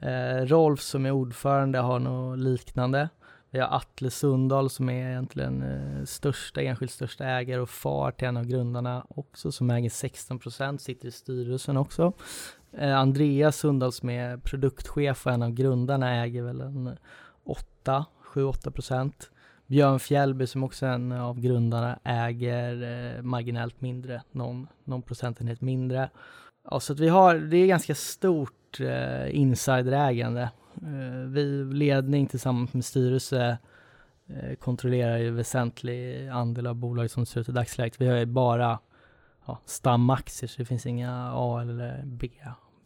Eh, Rolf som är ordförande har något liknande. Vi har Atle Sundahl som är egentligen eh, största, enskilt största ägare och far till en av grundarna också som äger 16 procent, sitter i styrelsen också. Eh, Andreas Sundahl som är produktchef och en av grundarna äger väl en 8, 7-8 procent. Björn Fjällby som också är en av grundarna äger eh, marginellt mindre, någon, någon procentenhet mindre. Ja, så att vi har, det är ganska stort eh, insiderägande. Eh, vi ledning tillsammans med styrelse eh, kontrollerar ju väsentlig andel av bolaget som ser ut i dagsläget. Vi har ju bara ja, stamaktier så det finns inga A eller B,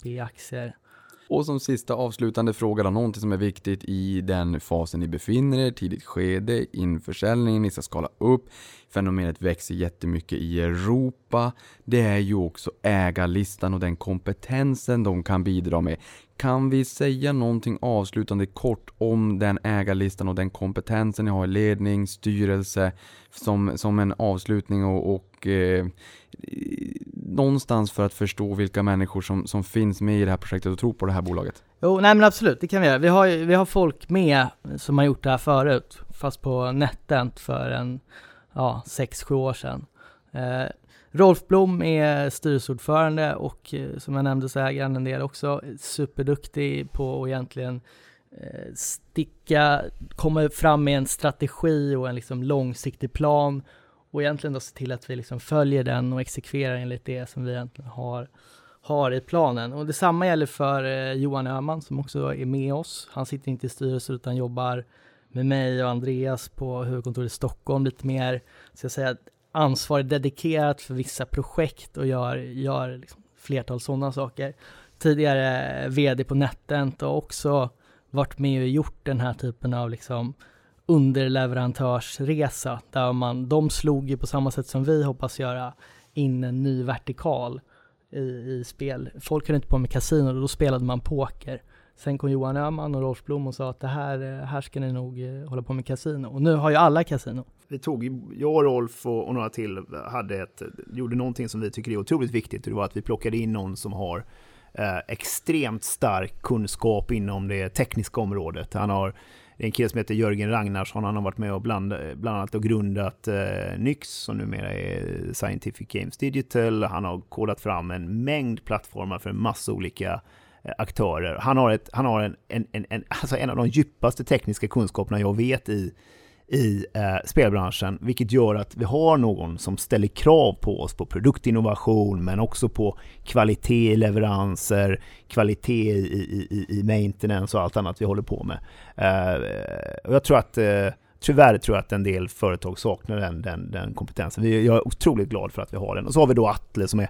B-aktier. Och som sista avslutande fråga då, någonting som är viktigt i den fasen ni befinner er, tidigt skede, införsäljningen, ni ska skala upp, fenomenet växer jättemycket i Europa. Det är ju också ägarlistan och den kompetensen de kan bidra med. Kan vi säga någonting avslutande kort om den ägarlistan och den kompetensen ni har i ledning, styrelse, som, som en avslutning och, och eh, någonstans för att förstå vilka människor som, som finns med i det här projektet och tror på det här bolaget? Jo, nej men absolut, det kan vi göra. Vi har, vi har folk med som har gjort det här förut, fast på NetEnt för en, ja, 6-7 år sedan. Eh, Rolf Blom är styrelseordförande och eh, som jag nämnde så äger han en del också. Superduktig på att egentligen eh, sticka, komma fram med en strategi och en liksom långsiktig plan och egentligen då se till att vi liksom följer den och exekverar enligt det som vi egentligen har har i planen. Och detsamma gäller för eh, Johan Öhman som också är med oss. Han sitter inte i styrelsen utan jobbar med mig och Andreas på huvudkontoret i Stockholm lite mer, ska jag säga, ansvarig dedikerat för vissa projekt och gör, gör liksom flertal sådana saker. Tidigare vd på NetEnt och också varit med och gjort den här typen av liksom underleverantörsresa där man, de slog ju på samma sätt som vi hoppas göra in en ny vertikal i, i spel. Folk höll inte på med kasino och då spelade man poker. Sen kom Johan Öhman och Rolf Blom och sa att det här, eh, här ska ni nog eh, hålla på med kasino. Och nu har ju alla kasino. Vi tog, jag och Rolf och, och några till hade ett, gjorde någonting som vi tycker är otroligt viktigt. och Det var att vi plockade in någon som har eh, extremt stark kunskap inom det tekniska området. Han har det är en kille som heter Jörgen Ragnarsson. Han har varit med och bland, bland annat och grundat eh, Nyx som numera är Scientific Games Digital. Han har kodat fram en mängd plattformar för en massa olika eh, aktörer. Han har, ett, han har en, en, en, en, alltså en av de djupaste tekniska kunskaperna jag vet i, i eh, spelbranschen, vilket gör att vi har någon som ställer krav på oss på produktinnovation, men också på kvalitet i leveranser, kvalitet i, i, i, maintenance och allt annat vi håller på med. Eh, och jag tror att eh, Tyvärr tror jag att en del företag saknar den, den, den kompetensen. Vi, jag är otroligt glad för att vi har den. Och så har vi då Atle som är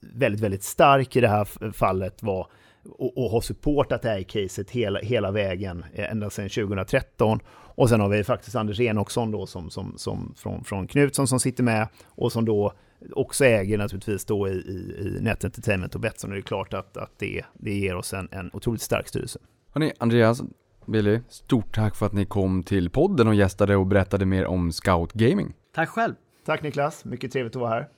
väldigt, väldigt stark i det här fallet var, och, och har supportat det här caset hela, hela vägen eh, ända sedan 2013. Och sen har vi faktiskt Anders Enoksson då som, som, som från, från Knutsson som sitter med och som då också äger naturligtvis då i, i, i Net Entertainment och Betsson. Och det är klart att, att det, det ger oss en, en otroligt stark styrelse. Hörrni, Andreas, Billy, stort tack för att ni kom till podden och gästade och berättade mer om Scout Gaming. Tack själv! Tack Niklas, mycket trevligt att vara här.